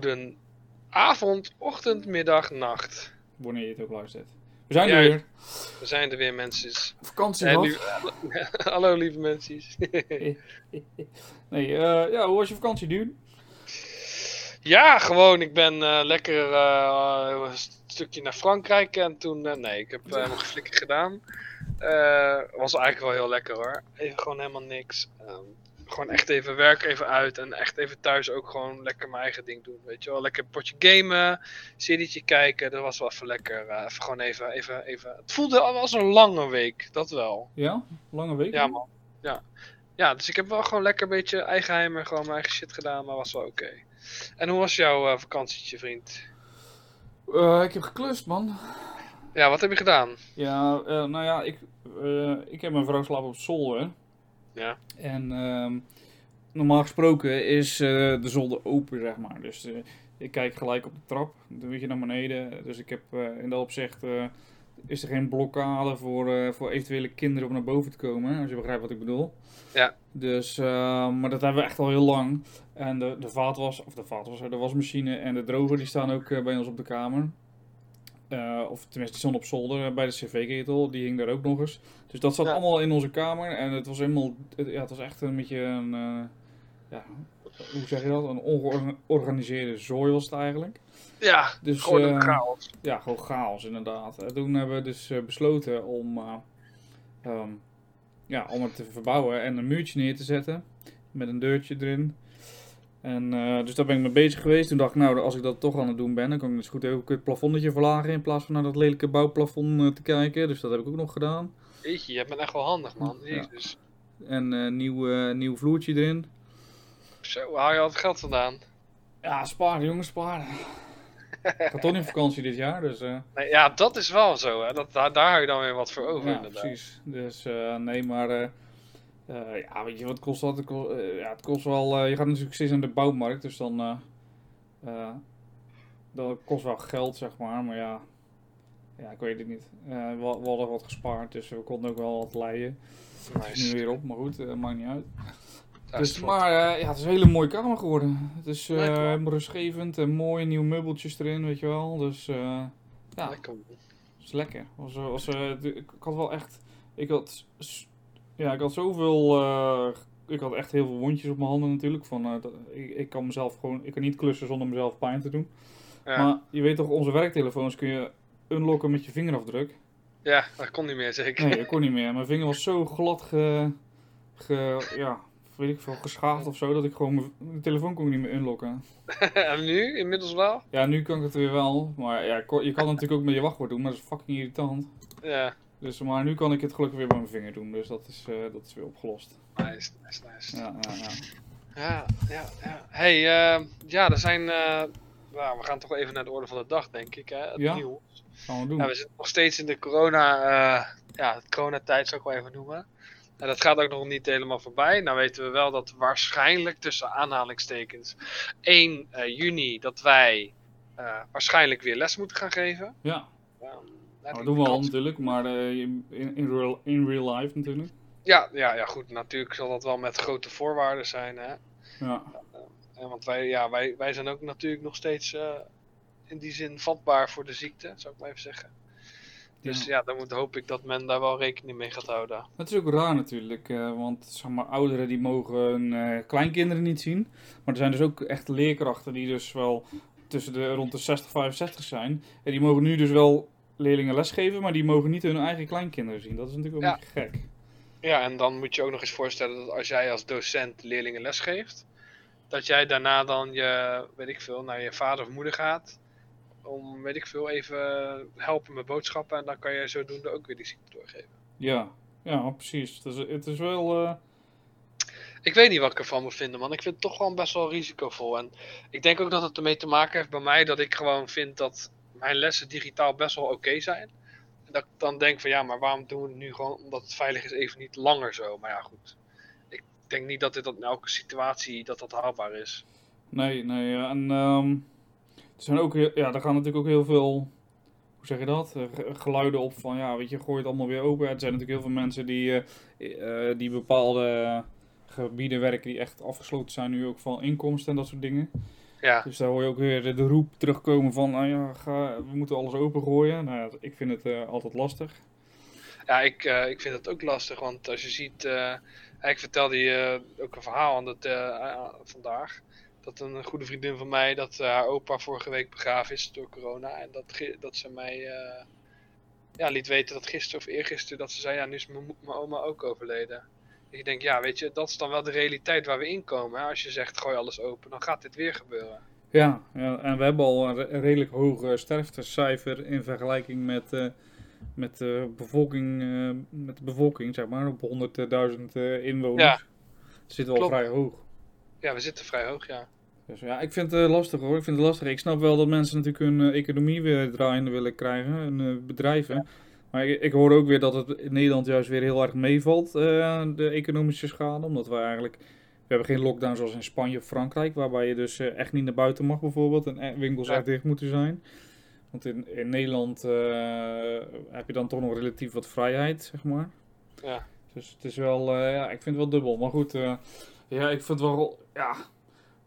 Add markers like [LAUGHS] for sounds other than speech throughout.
goeden avond, ochtend, middag, nacht. Wanneer je het ook luistert. We zijn Ja, er weer. We zijn er weer, mensen. Vakantie En nu, [LAUGHS] hallo, lieve mensen. [LAUGHS] Nee, eh, ja, hoe was je vakantie, dude? ja, gewoon. Ik ben eh, lekker eh, een stukje naar Frankrijk en toen. nee, ik heb eh, nog flikker gedaan. Was eigenlijk wel heel lekker hoor. Even gewoon helemaal niks. Ehm, gewoon echt even werken, even uit. En echt even thuis ook gewoon lekker mijn eigen ding doen. Weet je wel, lekker een potje gamen, serietje kijken. Dat was wel even lekker. eh, even gewoon even, even, even. Het voelde al als een lange week, dat wel. Ja? Lange week? Ja, man. Ja. ja, dus ik heb wel gewoon lekker een beetje eigenheimer, gewoon mijn eigen shit gedaan, maar was wel oké. En hoe was jouw eh, vakantietje, vriend? Eh, ik heb geklust, man. Ja, wat heb je gedaan? Ja, nou ja, ik, ik heb mijn vrouw slapen op zolder. Ja. En ehm, normaal gesproken is eh, de zolder open, zeg maar. Dus eh, ik kijk gelijk op de trap, dan moet je naar beneden. Dus ik heb eh, in dat opzicht is er geen blokkade voor, voor eventuele kinderen om naar boven te komen, als je begrijpt wat ik bedoel. Ja. Dus, eh, maar dat hebben we echt al heel lang. En de, de vaatwas, of de vaatwasser, de wasmachine en de droger, die staan ook bij ons op de kamer. Eh, of tenminste, die stond op zolder bij de cv-ketel, die hing daar ook nog eens. Dus dat zat Ja. allemaal in onze kamer en het was helemaal, het, ja, het was echt een beetje een, eh, ja, hoe zeg je dat? Een ongeorganiseerde zooi was het eigenlijk. Ja, Dus, gewoon een eh, chaos. Ja, gewoon chaos inderdaad. En toen hebben we dus besloten om, eh, ehm, ja, om het te verbouwen en een muurtje neer te zetten. Met een deurtje erin. En eh, dus daar ben ik mee bezig geweest. Toen dacht ik, nou, als ik dat toch aan het doen ben, dan kan ik dus goed ook het plafondetje verlagen. In plaats van naar dat lelijke bouwplafond eh, te kijken. Dus dat heb ik ook nog gedaan. Jeetje, je bent echt wel handig, man. Ja. Jezus. En eh nieuw, nieuw vloertje erin. Zo, waar haal je al het geld vandaan? Ja, sparen jongens, sparen. [LAUGHS] ik ga toch niet op vakantie dit jaar, dus... Nee, ja, dat is wel zo, hè. Dat, daar, daar hou je dan weer wat voor over, ja, inderdaad. precies. Dus nee, maar eh, ja, weet je wat kost dat? Het eh, ja, het kost wel. eh, je gaat natuurlijk steeds aan de bouwmarkt, dus dan. dat kost wel geld, zeg maar. Maar ja, ja ik weet het niet. We, we hadden wat gespaard, dus we konden ook wel wat leiden. Het is nu weer op, maar goed, maakt niet uit. Dus, maar ja, het is een hele mooie kamer geworden. Het is helemaal rustgevend en mooie nieuwe meubeltjes erin, weet je wel. Dus ja, dat is lekker. Was, was, ik had wel echt. Ik had. Ja, ik had zoveel. eh, ik had echt heel veel wondjes op mijn handen natuurlijk. Van, eh, dat- ik, ik kan mezelf gewoon. Ik kan niet klussen zonder mezelf pijn te doen. Ja. Maar je weet toch, onze werktelefoons kun je unlocken met je vingerafdruk. ja, dat kon niet meer, zeker. Nee, dat kon niet meer. Mijn vinger was zo glad ge. ge ja, weet ik veel, geschaafd of zo. Dat ik gewoon mijn telefoon kon ik niet meer unlocken. [LAUGHS] en nu, inmiddels wel? Ja, nu kan ik het weer wel. Maar ja, je kan het natuurlijk ook met je wachtwoord doen. Maar dat is fucking irritant. Ja, Dus, maar nu kan ik het gelukkig weer met mijn vinger doen, dus dat is, eh, dat is weer opgelost. nice, nice, nice. Ja, ja, ja. Ja, ja, ja. Hey, eh, ja, er zijn. eh, nou, we gaan toch even naar de orde van de dag, denk ik. Hè? Het Ja. nieuws. Gaan we doen. Ja, we zitten nog steeds in de corona. eh ja, het coronatijd zou ik wel even noemen. En dat gaat ook nog niet helemaal voorbij. Nou weten we wel dat waarschijnlijk tussen aanhalingstekens 1 eh, juni dat wij waarschijnlijk weer les moeten gaan geven. Ja, Ehm, dat doen we al natuurlijk, maar eh, in, in, real, in real life natuurlijk. Ja, ja, ja, goed. Natuurlijk zal dat wel met grote voorwaarden zijn. Hè? Ja, Eh, want wij, ja, wij, wij zijn ook natuurlijk nog steeds eh, in die zin vatbaar voor de ziekte, zou ik maar even zeggen. Dus Ja. ja, dan moet, hoop ik dat men daar wel rekening mee gaat houden. het is ook raar natuurlijk, eh, want zeg maar, ouderen die mogen hun eh, kleinkinderen niet zien. Maar er zijn dus ook echt leerkrachten die dus wel tussen de rond de 60 65 zijn. En die mogen nu dus wel leerlingen lesgeven, maar die mogen niet hun eigen kleinkinderen zien. Dat is natuurlijk wel Ja. een beetje gek. Ja, en dan moet je ook nog eens voorstellen dat als jij als docent leerlingen lesgeeft, dat jij daarna dan je, weet ik veel, naar je vader of moeder gaat. Om, weet ik veel, even helpen met boodschappen. En dan kan jij zodoende ook weer die ziekte doorgeven. Ja, ja precies. Het is, het is wel... eh, Ik weet niet wat ik ervan moet vinden, man. Ik vind het toch gewoon best wel risicovol. En ik denk ook dat het ermee te maken heeft bij mij dat ik gewoon vind dat mijn lessen digitaal best wel oké zijn. En dat ik dan denk van ja, maar waarom doen we het nu gewoon omdat het veilig is even niet langer zo? Maar ja, goed. Ik denk niet dat dit in elke situatie dat dat haalbaar is. Nee, nee. ja, En ehm, er zijn ook, ja, gaan natuurlijk ook heel veel, hoe zeg je dat? Eh, ge- Geluiden op van, ja, weet je, gooi het allemaal weer open. Er zijn natuurlijk heel veel mensen die, eh, die bepaalde gebieden werken die echt afgesloten zijn nu ook van inkomsten en dat soort dingen. Ja, Dus daar hoor je ook weer de roep terugkomen van, ah ja, ga, we moeten alles opengooien. Nou ja, ik vind het eh, altijd lastig. ja ik, eh, ik vind het ook lastig, want als je ziet, eh, ik vertelde je ook een verhaal aan eh, vandaag. Dat een goede vriendin van mij, dat haar opa vorige week begraven is door corona. En dat, dat ze mij ja, liet weten dat gisteren of eergisteren, dat ze zei, ja, nu is mijn oma ook overleden. Ik denk, ja, weet je, dat is dan wel de realiteit waar we in komen. Hè? Als je zegt, gooi alles open, dan gaat dit weer gebeuren. Ja, ja, en we hebben al een re- een redelijk hoog sterftecijfer in vergelijking met, eh, met, de bevolking, eh, met de bevolking, zeg maar, op 100.000 eh, inwoners. Ja. Zitten we al Klopt. vrij hoog. Ja, we zitten vrij hoog, ja. Dus ja, ik vind het lastig hoor. Ik vind het lastig. Ik snap wel dat mensen natuurlijk hun economie weer draaiende willen krijgen, hun bedrijven. Maar ik, ik hoor ook weer dat het in Nederland juist weer heel erg meevalt, eh, de economische schade. Omdat we eigenlijk, we hebben geen lockdown zoals in Spanje of Frankrijk, waarbij je dus eh, echt niet naar buiten mag bijvoorbeeld en eh, winkels Ja. echt dicht moeten zijn. Want in, in Nederland heb je dan toch nog relatief wat vrijheid, zeg maar. Ja. Dus het is wel, ja, ik vind het wel dubbel. Maar goed, eh, ja, ik vind het wel, ja,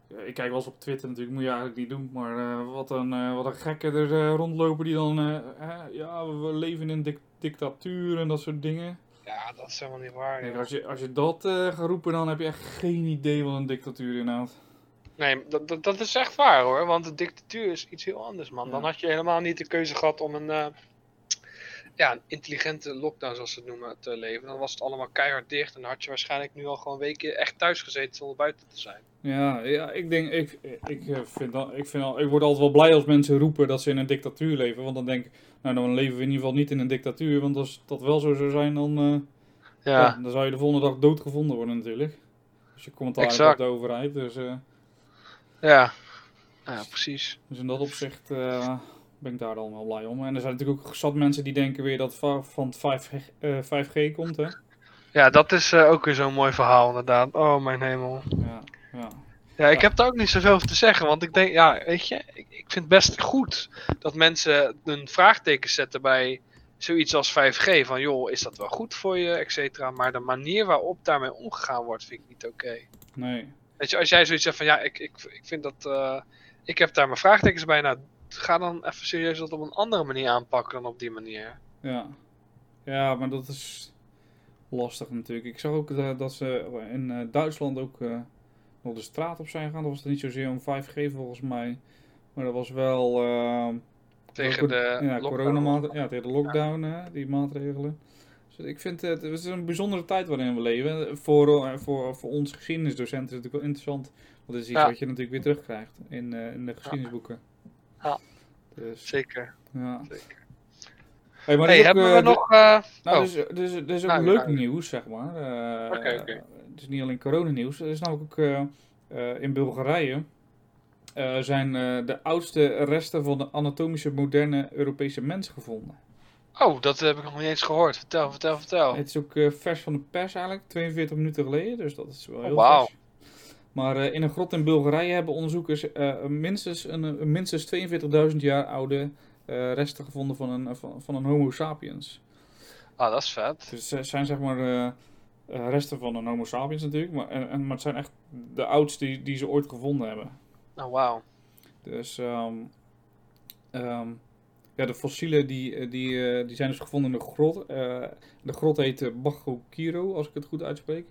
ik kijk wel eens op Twitter natuurlijk, moet je eigenlijk niet doen. Maar eh, wat, een, eh, wat een gekken er eh, rondlopen die dan, eh, ja, we leven in een dictatuur en dat soort dingen. Ja, dat is helemaal niet waar. Kijk, als, je, als je dat eh gaat roepen, dan heb je echt geen idee wat een dictatuur inhoudt. Nee, dat, dat, dat is echt waar hoor. Want de dictatuur is iets heel anders, man. Ja. Dan had je helemaal niet de keuze gehad om een, eh, ja, een intelligente lockdown, zoals ze het noemen, te leven. Dan was het allemaal keihard dicht. En dan had je waarschijnlijk nu al gewoon weken echt thuis gezeten zonder buiten te zijn. Ja, ja ik denk, ik, ik, eh, vind dan, ik, vind al, ik word altijd wel blij als mensen roepen dat ze in een dictatuur leven. Want dan denk ik, nou dan leven we in ieder geval niet in een dictatuur. Want als dat wel zo zou zijn, dan, eh, ja, dan zou je de volgende dag doodgevonden worden natuurlijk. Als je commentaar hebt op de overheid. Dus, eh, ja. Ja, precies. dus in dat opzicht eh, ben ik daar dan wel blij om. En er zijn natuurlijk ook zat mensen die denken weer dat van het 5, eh, 5G komt, hè. Ja, dat is eh, ook weer zo'n mooi verhaal inderdaad. Oh, mijn hemel. Ja, ja. Ja, ik heb daar ook niet zoveel over te zeggen. Want ik denk, ja, weet je, ik, ik vind het best goed dat mensen een vraagteken zetten bij zoiets als 5G. Van joh, is dat wel goed voor je, et cetera. Maar de manier waarop daarmee omgegaan wordt, vind ik niet oké. Nee. Weet je, als jij zoiets zegt van ja, ik, ik, ik vind dat. eh, ik heb daar mijn vraagtekens bij. Nou, ga dan even serieus dat op een andere manier aanpakken dan op die manier. Ja. Ja, maar dat is lastig natuurlijk. Ik zag ook dat, dat ze in eh, Duitsland ook eh, nog de straat op zijn gegaan. Dat was niet zozeer om 5G volgens mij. Maar dat was wel... eh, Tegen de ja, coronamaatregelen. Ja, tegen de lockdown, hè, die maatregelen. Dus ik vind het, het is een bijzondere tijd waarin we leven. Voor, eh, voor, voor ons geschiedenisdocenten is het natuurlijk wel interessant. Want het is iets Ja. wat je natuurlijk weer terugkrijgt in, eh, in de geschiedenisboeken. Ja. Dus, Zeker. ja. zeker. Hey, maar Hey, is ook, hebben eh, we de- nog. eh, nou, oh, dus, dus, er is ook Nou, leuk nou. nieuws, zeg maar. Eh. Het is niet alleen coronanieuws. Er is namelijk ook eh, eh, in Bulgarije eh, zijn eh, de oudste resten van de anatomische moderne Europese mens gevonden. oh, dat heb ik nog niet eens gehoord. Vertel, vertel, vertel. Het is ook eh, vers van de pers eigenlijk, 42 minuten geleden, dus dat is wel heel wauw. vers. Maar eh, in een grot in Bulgarije hebben onderzoekers eh, minstens, een, minstens 42.000 jaar oude eh, resten gevonden van een, van, van een Homo sapiens. Ah, dat is vet. Dus het zijn zeg maar resten van een Homo sapiens natuurlijk, maar, en, maar het zijn echt de oudste die, die ze ooit gevonden hebben. Oh, wauw. Dus ehm, ehm, ja, de fossielen die, die, die zijn dus gevonden in de grot. De grot heet Bachokiro, als ik het goed uitspreek.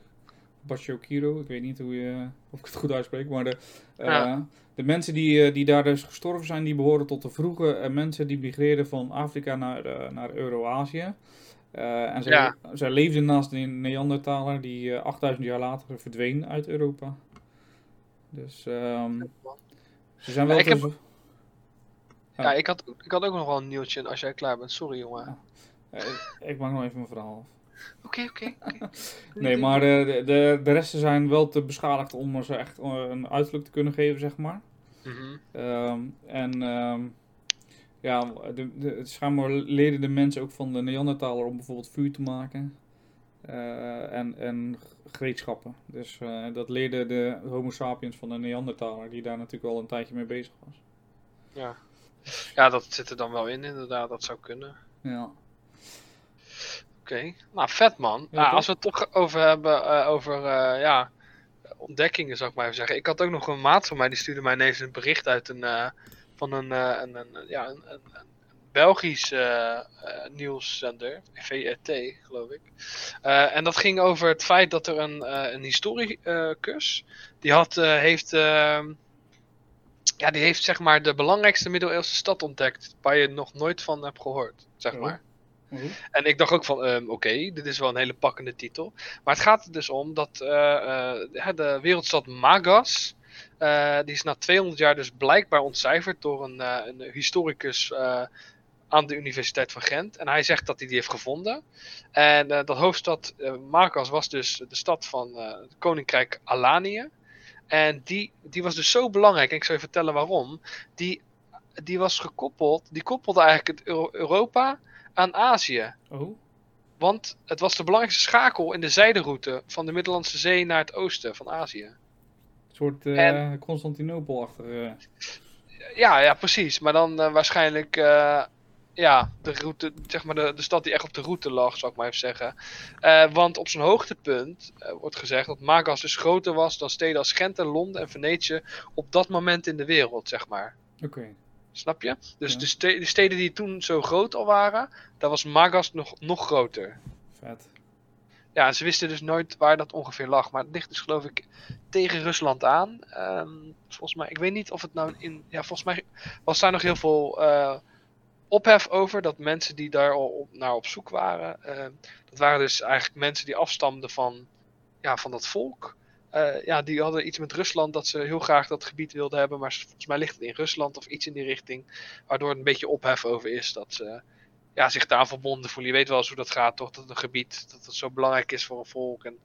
Bachokiro, ik weet niet hoe je, of ik het goed uitspreek, maar de, eh, Ja. de mensen die, eh, die daar dus gestorven zijn, die behoren tot de vroege eh, mensen die migreerden van Afrika naar, naar Euro-Azië. En zij, Ja. zij leefden naast een Neandertaler die eh, 8000 jaar later verdween uit Europa. Dus ehm, ze zijn wel Ja, ik heb- Ja. Ja, ik had, ik had ook nog wel een nieuwtje als jij klaar bent. Sorry, jongen. Eh, ik, ik maak nog even mijn verhaal af. Oké, oké. oké. [LAUGHS] Nee, maar eh, de, de, de resten zijn wel te beschadigd om ze echt eh, een uiterlijk te kunnen geven, zeg maar. Mhm. Ehm, en ehm, ja, de, de, schijnbaar leerden de mensen ook van de Neandertaler om bijvoorbeeld vuur te maken. Eh, en, en gereedschappen. Dus eh, dat leerde de Homo sapiens van de Neandertaler, die daar natuurlijk al een tijdje mee bezig was. Ja. ja, dat zit er dan wel in, inderdaad. Dat zou kunnen. Ja. Nou vet man. Ja, nou, als we het toch over hebben, eh, over eh, ja, ontdekkingen, zou ik maar even zeggen. Ik had ook nog een maat van mij, die stuurde mij ineens een bericht uit een, eh, van een, een, een, ja, een, een, Belgisch nieuwszender, VRT geloof ik. En dat ging over het feit dat er een, een historicus, die had, heeft, ehm, ja, die heeft zeg maar de belangrijkste middeleeuwse stad ontdekt, waar je nog nooit van hebt gehoord, zeg Oh. Oh, En ik dacht ook van, ehm, oké, dit is wel een hele pakkende titel. Maar het gaat er dus om dat eh, eh, de wereldstad Magas, eh, die is na 200 jaar dus blijkbaar ontcijferd door een, een historicus aan de Universiteit van Gent. En hij zegt dat hij die heeft gevonden. En dat hoofdstad Magas was dus de stad van het Koninkrijk Alanië. En die, die was dus zo belangrijk, en ik zal je vertellen waarom. Die, die was gekoppeld, die koppelde eigenlijk het Euro- Europa aan Azië. oh, Want het was de belangrijkste schakel in de zijderoute van de Middellandse Zee naar het oosten van Azië. een soort eh En- Constantinopel-achtig. eh. Ja, ja, precies. Maar dan eh, waarschijnlijk ja, de, route, zeg maar de, de stad die echt op de route lag, zou ik maar even zeggen. Want op zijn hoogtepunt wordt gezegd dat Magas dus groter was dan steden als Gent en Londen en Venetië op dat moment in de wereld, zeg maar. Oké. Snap je? Dus Ja. de, ste- de steden die toen zo groot al waren, daar was Magas nog, nog groter. Vet. Ja, en ze wisten dus nooit waar dat ongeveer lag. Maar het ligt dus geloof ik tegen Rusland aan. Ehm, volgens mij, ik weet niet of het nou in... Ja, volgens mij was daar nog heel veel eh, ophef over. Dat mensen die daar al op, naar op zoek waren... eh, dat waren dus eigenlijk mensen die afstamden van, ja, van dat volk. Eh, ja, die hadden iets met Rusland dat ze heel graag dat gebied wilden hebben. Maar volgens mij ligt het in Rusland of iets in die richting. Waardoor er een beetje ophef over is dat ze ja, zich daar verbonden voelen. Je weet wel eens hoe dat gaat, toch? Dat een gebied dat het zo belangrijk is voor een volk. En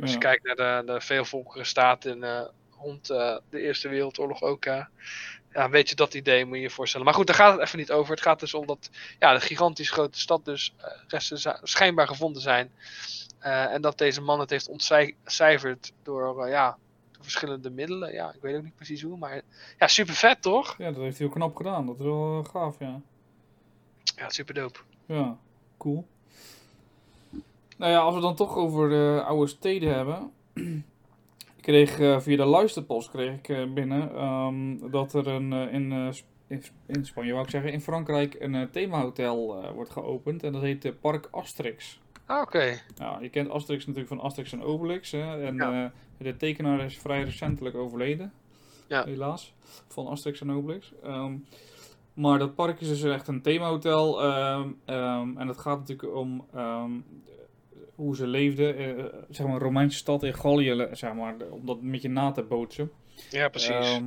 als je Ja. kijkt naar de, de veelvolkere staten eh, rond eh, de Eerste Wereldoorlog ook. ja, weet je dat idee, moet je je voorstellen. Maar goed, daar gaat het even niet over. Het gaat dus om dat ja, de gigantisch grote stad dus resten schijnbaar gevonden zijn. Eh, en dat deze man het heeft ontcijferd door, eh, ja, door verschillende middelen. Ja, ik weet ook niet precies hoe, maar ja, super vet toch? ja, dat heeft hij heel knap gedaan. Dat is wel eh, gaaf, ja. Ja, super dope. Ja, cool. Nou ja, als we dan toch over de oude steden hebben. [CLEARS THROAT] Ik kreeg via de luisterpost kreeg ik binnen ehm, dat er een, in, in, in Spanje, wou ik zeggen, in Frankrijk een themahotel wordt geopend. En dat heet Park Asterix. Ah, Oké, Nou, je kent Asterix natuurlijk van Asterix en Obelix. Hè? En Ja. eh, de tekenaar is vrij recentelijk overleden. Ja. Helaas. Van Asterix en Obelix. Ehm, maar dat park is dus echt een themahotel. ehm, ehm, en het gaat natuurlijk om hoe ze leefden. eh, zeg maar, een Romeinse stad in Gallië. Zeg maar, om dat een beetje na te bootsen. ja precies.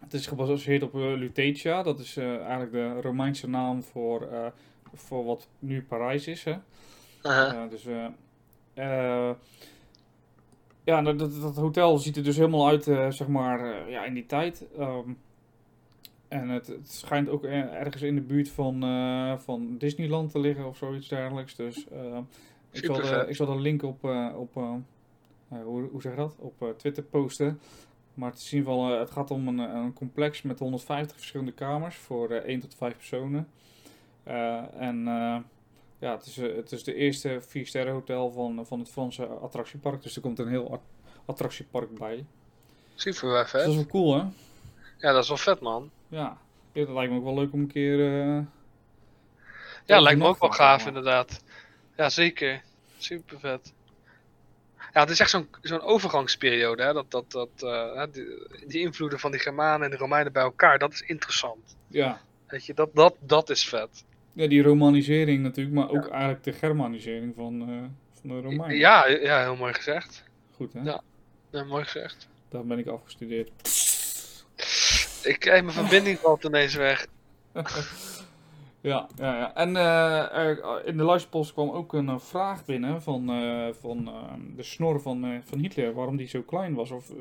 Het is gebaseerd op eh, Lutetia. Dat is eigenlijk de Romeinse naam voor, voor wat nu Parijs is. Hè? Ja, dus, eh, eh, ja, dat, dat, hotel ziet er dus helemaal uit, eh, zeg maar, ja, in die tijd. Ehm, en het, het schijnt ook ergens in de buurt van, van Disneyland te liggen of zoiets dergelijks. Dus eh, ik, zal de, ik zal de link op, op hoe, hoe zeg je dat? Op Twitter posten. Maar het is in ieder geval, het gaat om een, een complex met 150 verschillende kamers voor eh 1 tot 5 personen. En ja, het is, eh, het is de eerste 4 sterren hotel van, van het Franse attractiepark. Dus er komt een heel at- attractiepark bij. Super wel Dus dat vet. is wel cool, hè? Ja, dat is wel vet man. Ja. Dat lijkt me ook wel leuk om een keer... eh, Ja, lijkt me ook wel gaaf maar. inderdaad. Ja, zeker. Super vet. Ja, het is echt zo'n zo'n overgangsperiode, hè? Dat, dat, dat, eh, die, die invloeden van die Germanen en de Romeinen bij elkaar, dat is interessant. Ja. Weet je, dat, dat, dat is vet. Ja, die romanisering natuurlijk, maar ook eigenlijk de germanisering van, eh, van de Romeinen. Ja, ja, heel mooi gezegd. Goed, hè? Ja. Ja, mooi gezegd. Daar ben ik afgestudeerd. Ik krijg mijn verbinding valt ineens weg. [LAUGHS] Ja, ja, ja. En eh, er- in de luisterpost kwam ook een eh, vraag binnen van, eh, van eh, de snor van, eh, van Hitler, waarom die zo klein was, of, eh,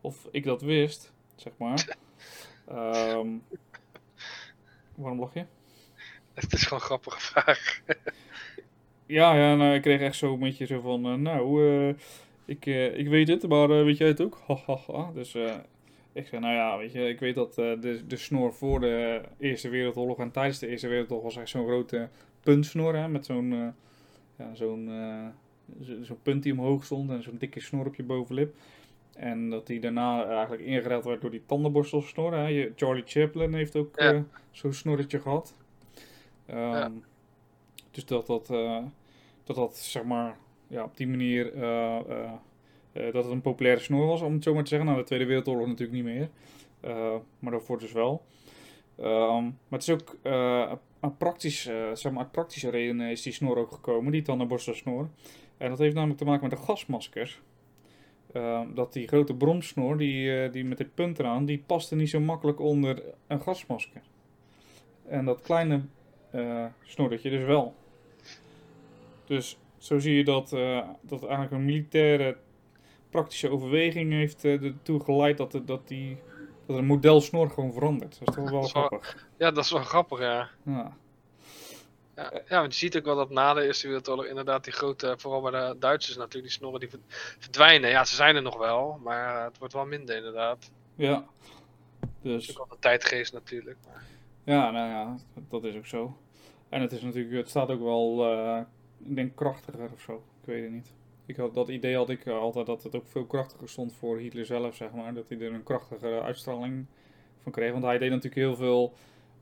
of ik dat wist, zeg maar. [LAUGHS] Ehm, waarom lach je? [LAUGHS] Het is gewoon een grappige vraag. Ja, ja, nou, ik kreeg echt zo een beetje zo van, eh, nou, eh, ik, eh, ik weet het, maar weet jij het ook? Ha, ha, ha. Dus ik zei, nou ja, weet je, ik weet dat de, de snor voor de Eerste Wereldoorlog en tijdens de Eerste Wereldoorlog was echt zo'n grote puntsnor, hè, met zo'n, ja, zo'n, zo- zo'n punt die omhoog stond en zo'n dikke snor op je bovenlip. En dat die daarna eigenlijk ingeruild werd door die tandenborstelsnor. Hè. Je- Charlie Chaplin heeft ook Ja. zo'n snorretje gehad. Ehm, Dus dat dat, eh, dat dat, zeg maar, ja, op die manier, eh, eh, dat het een populaire snor was, om het zo maar te zeggen. Na de Tweede Wereldoorlog natuurlijk niet meer. Maar daarvoor dus wel. Ehm, maar het is ook een praktisch, zeg maar, uit praktische redenen is die snor ook gekomen, die tandenborstelsnor. En dat heeft namelijk te maken met de gasmaskers. Ehm, dat die grote bromsnor, die, die met dit punt eraan, die paste niet zo makkelijk onder een gasmasker. En dat kleine eh snorretje dus wel. Dus zo zie je dat, eh, dat eigenlijk een militaire praktische overweging heeft eh, ertoe geleid dat, het- dat, die, dat een model snor gewoon verandert. Dat is toch wel grappig. Ja, dat is wel grappig, ja. Ja. Ja, ja, want je ziet ook wel dat na de Eerste Wereldoorlog inderdaad die grote, vooral bij de Duitsers natuurlijk, die snorren die ver- verdwijnen. Ja, ze zijn er nog wel, maar het wordt wel minder inderdaad. ja. Dat is Dus ook wel de tijdgeest natuurlijk. Maar... ja, nou ja, dat is ook zo. En het is natuurlijk, het staat ook wel, eh, ik denk krachtiger of zo. Ik weet het niet. Ik had, dat idee had ik eh, altijd dat het ook veel krachtiger stond voor Hitler zelf, zeg maar. Dat hij er een krachtigere uitstraling van kreeg. Want hij deed natuurlijk heel veel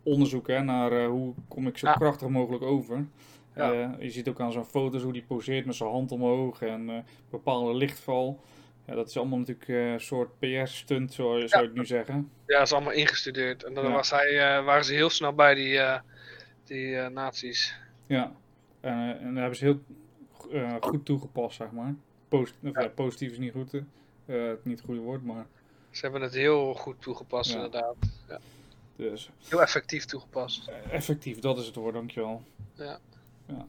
onderzoek hè, naar eh, hoe kom ik zo Ja. krachtig mogelijk over. Ja. Je ziet ook aan zijn foto's hoe hij poseert met zijn hand omhoog en bepaalde lichtval. Ja, dat is allemaal natuurlijk een soort PR-stunt, zou, je- zou je het nu zeggen. Ja, dat is allemaal ingestudeerd. En dan Ja. was hij, waren ze heel snel bij die, die eh nazi's. Ja, en, eh, en daar hebben ze heel eh, goed toegepast, zeg maar. Post, Ja. ja, positief is niet goed, het niet het goede woord, maar Ze hebben het heel goed toegepast Ja. inderdaad. dus, Heel effectief toegepast. effectief, dat is het woord, dankjewel. Ja. ja.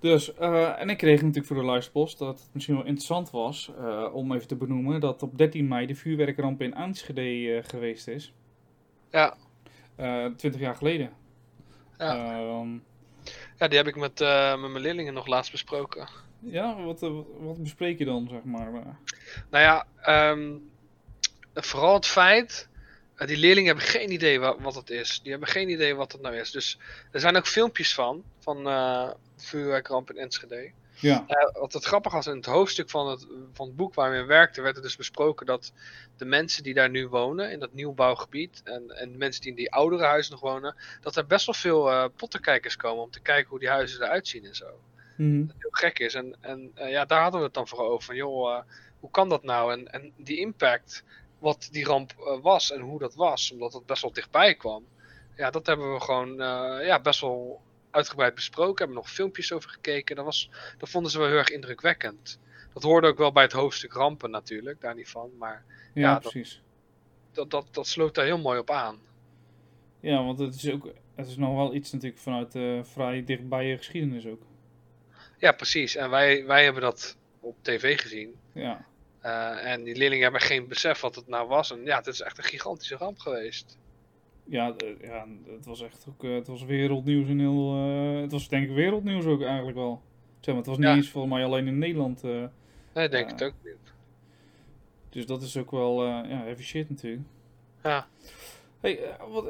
Dus, en ik kreeg natuurlijk voor de luisterpost dat het misschien wel interessant was om even te benoemen dat op 13 mei de vuurwerkramp in Enschede eh, geweest is. Ja. Eh 20 jaar geleden. Ja. Ehm, Ja, die heb ik met, eh, met mijn leerlingen nog laatst besproken. ja, wat, eh, wat bespreek je dan, zeg maar? eh? Nou ja, ehm, vooral het feit. die leerlingen hebben geen idee wat, wat het is. Die hebben geen idee wat het nou is. Dus er zijn ook filmpjes van. Van eh de vuurwerkramp in Enschede. Ja, Eh, wat het grappig was, in het hoofdstuk van het, van het boek waar we in werkten, werd er dus besproken dat de mensen die daar nu wonen, in dat nieuwbouwgebied, en, en de mensen die in die oudere huizen nog wonen, dat er best wel veel eh pottenkijkers komen om te kijken hoe die huizen eruit zien en zo. mhm, Dat heel gek is. En, en eh, ja, daar hadden we het dan voor over. Van, joh, hoe kan dat nou? En, en die impact, wat die ramp was en hoe dat was, omdat het best wel dichtbij kwam. Ja, dat hebben we gewoon ja, best wel uitgebreid besproken. Hebben nog filmpjes over gekeken. Dat, was, dat vonden ze wel heel erg indrukwekkend. Dat hoorde ook wel bij het hoofdstuk rampen natuurlijk, daar niet van. Maar ja, Ja, dat- precies. dat, dat, dat sloot daar heel mooi op aan. Ja, want het is ook, het is nog wel iets natuurlijk vanuit eh vrij dichtbij je geschiedenis ook. Ja, precies. En wij, wij hebben dat op tv gezien. Ja, Eh, en die leerlingen hebben geen besef wat het nou was. En ja, het is echt een gigantische ramp geweest. Ja, eh, ja het was echt ook, eh, het was wereldnieuws en heel, eh, het was denk ik wereldnieuws ook eigenlijk wel. Zeg maar, het was niet Ja. eens volgens mij alleen in Nederland, eh, Nee, denk Ja. het ook niet. dus dat is ook wel, ja, heavy shit natuurlijk. Ja. Hey, wat,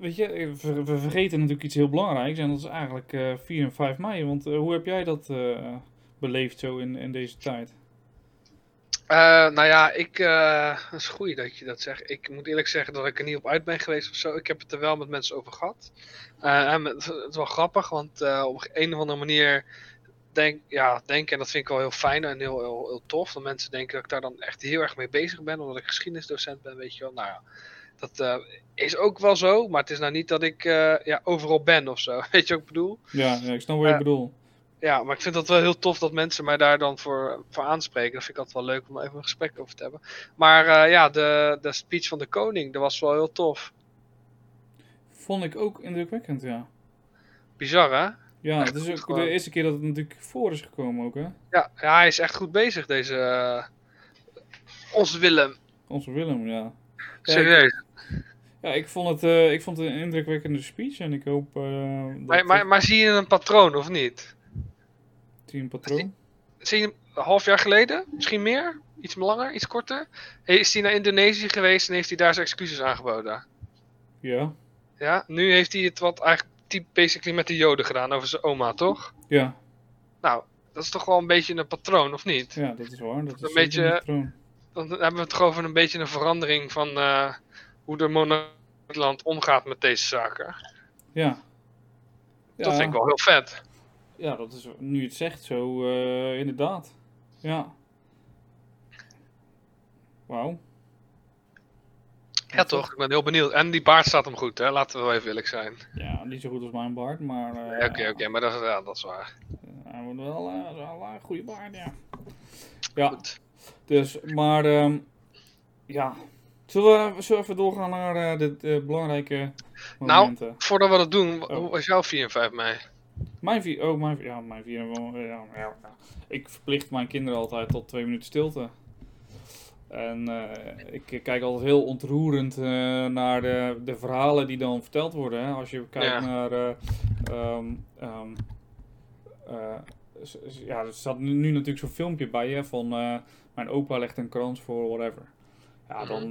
weet je, we, vergeten natuurlijk iets heel belangrijks en dat is eigenlijk eh 4 en 5 mei, want hoe heb jij dat beleefd zo in, in deze tijd? Eh, nou ja, ik, eh dat is goed dat je dat zegt. Ik moet eerlijk zeggen dat ik er niet op uit ben geweest of zo. Ik heb het er wel met mensen over gehad. Eh, en het is wel grappig, want op een of andere manier denk, ja, denk, en dat vind ik wel heel fijn en heel, heel, heel tof, dat mensen denken dat ik daar dan echt heel erg mee bezig ben, omdat ik geschiedenisdocent ben, weet je wel. Nou ja, dat is ook wel zo, maar het is nou niet dat ik ja, overal ben of zo. [LAUGHS] Weet je wat ik bedoel? Ja, ja ik snap wat je bedoelt. Ja, maar ik vind dat wel heel tof dat mensen mij daar dan voor, voor aanspreken. Dat vind ik altijd wel leuk om even een gesprek over te hebben. Maar eh, ja, de, de speech van de koning, dat was wel heel tof. Vond ik ook indrukwekkend, ja. Bizar, hè? Ja, Echt het is ook gewoon. de eerste keer dat het natuurlijk voor is gekomen ook, hè? Ja, ja hij is echt goed bezig, deze... eh, onze Willem. Onze Willem, ja. Serieus. Ja, ik vond het, eh, ik vond het een indrukwekkende speech en ik hoop Maar, maar, maar zie je een patroon, of niet? Een patroon. Een half jaar geleden? Misschien meer? Iets langer? Iets korter? Is hij naar Indonesië geweest en heeft hij daar zijn excuses aangeboden? Ja, Ja, nu heeft hij het wat eigenlijk basically met de joden gedaan over zijn oma, toch? ja, Nou, dat is toch wel een beetje een patroon, of niet? Ja, dat is waar. Dat is Een beetje- een patroon. Dan hebben we het toch over een beetje een verandering van eh, hoe de monarchieland omgaat met deze zaken. Ja. Dat Ja. vind ik wel heel vet. Ja, dat is nu je het zegt zo, eh, inderdaad. Ja. Wauw. Ja, toch? Ik ben heel benieuwd. En die baard staat hem goed, hè? Laten we wel even eerlijk zijn. Ja, niet zo goed als mijn baard, maar. eh, Oké, oké, maar dat is, ja, dat is waar. Hij wordt wel, eh, wel een goede baard, ja. Ja, Goed. dus, maar. ehm, ja. Zullen we, zullen we even doorgaan naar de, de belangrijke Nou. momenten? Voordat we dat doen, Oh. hoe was jouw 4 en 5 mei? Mijn vier, oh, mijn, ja, mijn vier, ja, ja, ja. Ik verplicht mijn kinderen altijd tot twee minuten stilte. En eh, ik kijk altijd heel ontroerend eh, naar de, de verhalen die dan verteld worden. Hè. Als je kijkt Ja. naar. eh, ehm, ehm, eh, ja, er staat nu, nu natuurlijk zo'n filmpje bij je van. mijn opa legt een krans voor whatever. Ja, Mhm. dan,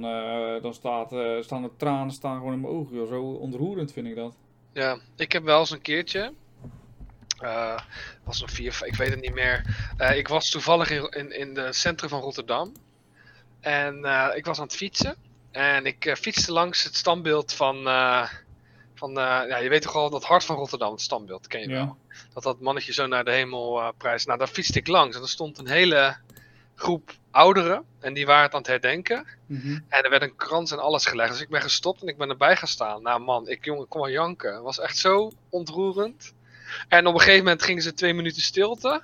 dan staat, staan de tranen staan gewoon in mijn ogen. Zo ontroerend vind ik dat. Ja, ik heb wel eens een keertje. Eh was een vier, ik weet het niet meer. Eh, ik was toevallig in, in, in het centrum van Rotterdam. En eh, ik was aan het fietsen. En ik fietste langs het standbeeld van. van ja, je weet toch al dat hart van Rotterdam, het standbeeld, ken je Ja. wel. Dat dat mannetje zo naar de hemel prijst. Nou, daar fietste ik langs. En er stond een hele groep ouderen. En die waren het aan het herdenken. Mhm. En er werd een krans en alles gelegd. Dus ik ben gestopt en ik ben erbij gaan staan. Nou man, ik jongen, kon wel janken. Het was echt zo ontroerend. En op een gegeven moment gingen ze twee minuten stilte.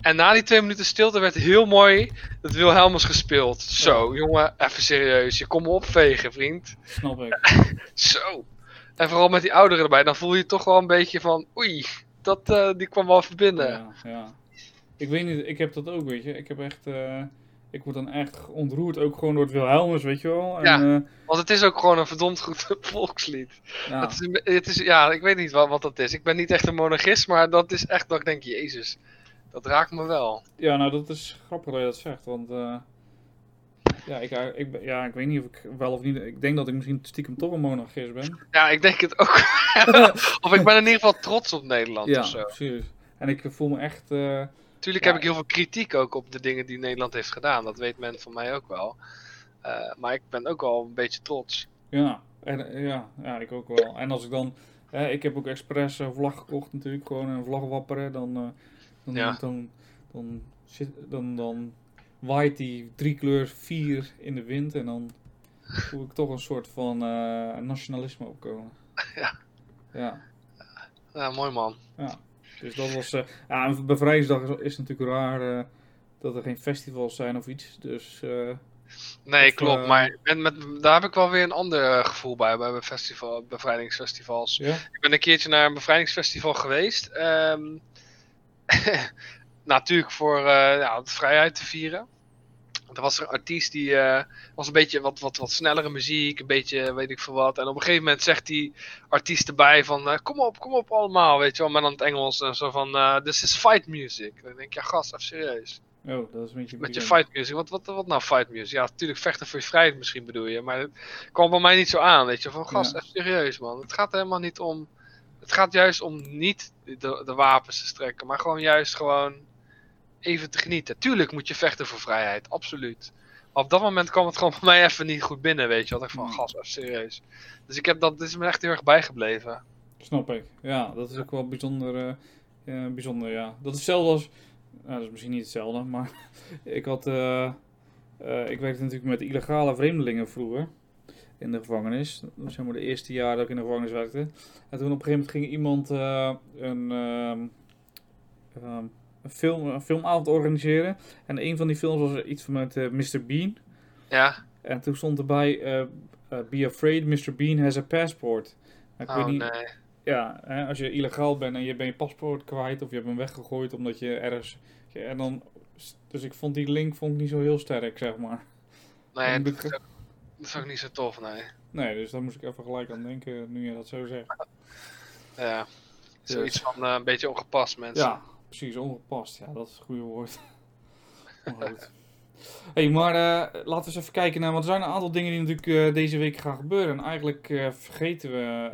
En na die twee minuten stilte werd heel mooi het Wilhelmus gespeeld. Zo, jongen, even serieus. Je komt me opvegen, vriend. Snap ik. [LAUGHS] Zo. En vooral met die ouderen erbij, dan voel je toch wel een beetje van, oei, dat, eh, die kwam wel even binnen. Ja, ja. Ik weet niet, ik heb dat ook, weet je. Ik heb echt, eh, ik word dan echt ontroerd, ook gewoon door het Wilhelmus, weet je wel. En, Ja. eh, Want het is ook gewoon een verdomd goed [LAUGHS] volkslied. ja. Het is, het is, ja, ik weet niet wat, wat dat is. Ik ben niet echt een monarchist, maar dat is echt dat ik denk, jezus, dat raakt me wel. ja, nou dat is grappig dat je dat zegt, want eh, ja, ik, ik, ja, ik weet niet of ik wel of niet, ik denk dat ik misschien stiekem toch een monarchist ben. [LAUGHS] Ja, ik denk het ook. [LAUGHS] of ik ben in ieder geval trots op Nederland ja, of zo. serieus. En ik voel me echt, eh, Tuurlijk Ja. heb ik heel veel kritiek ook op de dingen die Nederland heeft gedaan. Dat weet men van mij ook wel. Eh, maar ik ben ook wel een beetje trots. ja, en, eh, ja, ja, ik ook wel. En als ik dan, eh, ik heb ook expres een vlag gekocht natuurlijk, gewoon een vlag wapperen, dan, eh, dan, Ja. dan, dan, zit, dan, dan waait die drie kleur vier in de wind en dan voel ik toch een soort van nationalisme opkomen. [LAUGHS] Ja. Ja, Ja, mooi man. ja. Dus dat was, eh ja, en bevrijdingsdag is, is natuurlijk raar eh, dat er geen festivals zijn of iets, dus eh, Nee, Of, klopt. Maar en met, daar heb ik wel weer een ander gevoel bij, bij festival, bevrijdingsfestivals. ja. Ik ben een keertje naar een bevrijdingsfestival geweest. ehm, [LAUGHS] natuurlijk voor ja, de vrijheid te vieren. Er was er een artiest die eh, was een beetje wat, wat, wat snellere muziek, een beetje weet ik veel wat. En op een gegeven moment zegt die artiest erbij van eh, kom op, kom op allemaal, weet je wel. Maar dan het Engels en zo van eh, this is fight music. Dan denk ik, ja gast, even serieus. Oh, dat is een beetje Met je fight music, wat, wat, wat nou fight music? Ja, natuurlijk vechten voor je vrijheid misschien bedoel je, maar het kwam bij mij niet zo aan, weet je. Van gast, Ja. even serieus man. Het gaat helemaal niet om, het gaat juist om niet de, de wapens te strekken, maar gewoon juist gewoon even te genieten. Tuurlijk moet je vechten voor vrijheid, absoluut. Maar op dat moment kwam het gewoon [LAUGHS] bij mij even niet goed binnen, weet je. Want ik van, Hmm. gast, even serieus. Dus ik heb dat, dit is me echt heel erg bijgebleven. Snap ik. Ja, dat is ook wel bijzonder. eh, ja, bijzonder, ja. Dat is hetzelfde als. Nou, dat is misschien niet hetzelfde, maar [LAUGHS] ik had. eh, eh, ik werkte natuurlijk met illegale vreemdelingen vroeger. In de gevangenis. Dat was zeg maar de eerste jaar dat ik in de gevangenis werkte. En toen op een gegeven moment ging iemand eh, een, ehm, ehm, een, film, een filmavond organiseren. En een van die films was iets met eh, Mr. Bean. Ja? En toen stond erbij: eh, eh, Be afraid, Mr. Bean has a passport. Nou, ik Oh weet niet, nee. ja, hè, als je illegaal bent en je bent je paspoort kwijt of je hebt hem weggegooid omdat je ergens. ja, En dan, dus ik vond die link vond ik niet zo heel sterk, zeg maar. Nee, dat is, ik- ook, dat is ook niet zo tof, nee. Nee, dus daar moest ik even gelijk aan denken nu je dat zo zegt. Ja. Dus- Zoiets van een beetje ongepast, mensen. Ja, precies, ongepast. Ja, dat is het goede woord. [LAUGHS] Hey, maar eh, laten we eens even kijken naar. Want er zijn een aantal dingen die natuurlijk eh, deze week gaan gebeuren. En eigenlijk eh, vergeten we.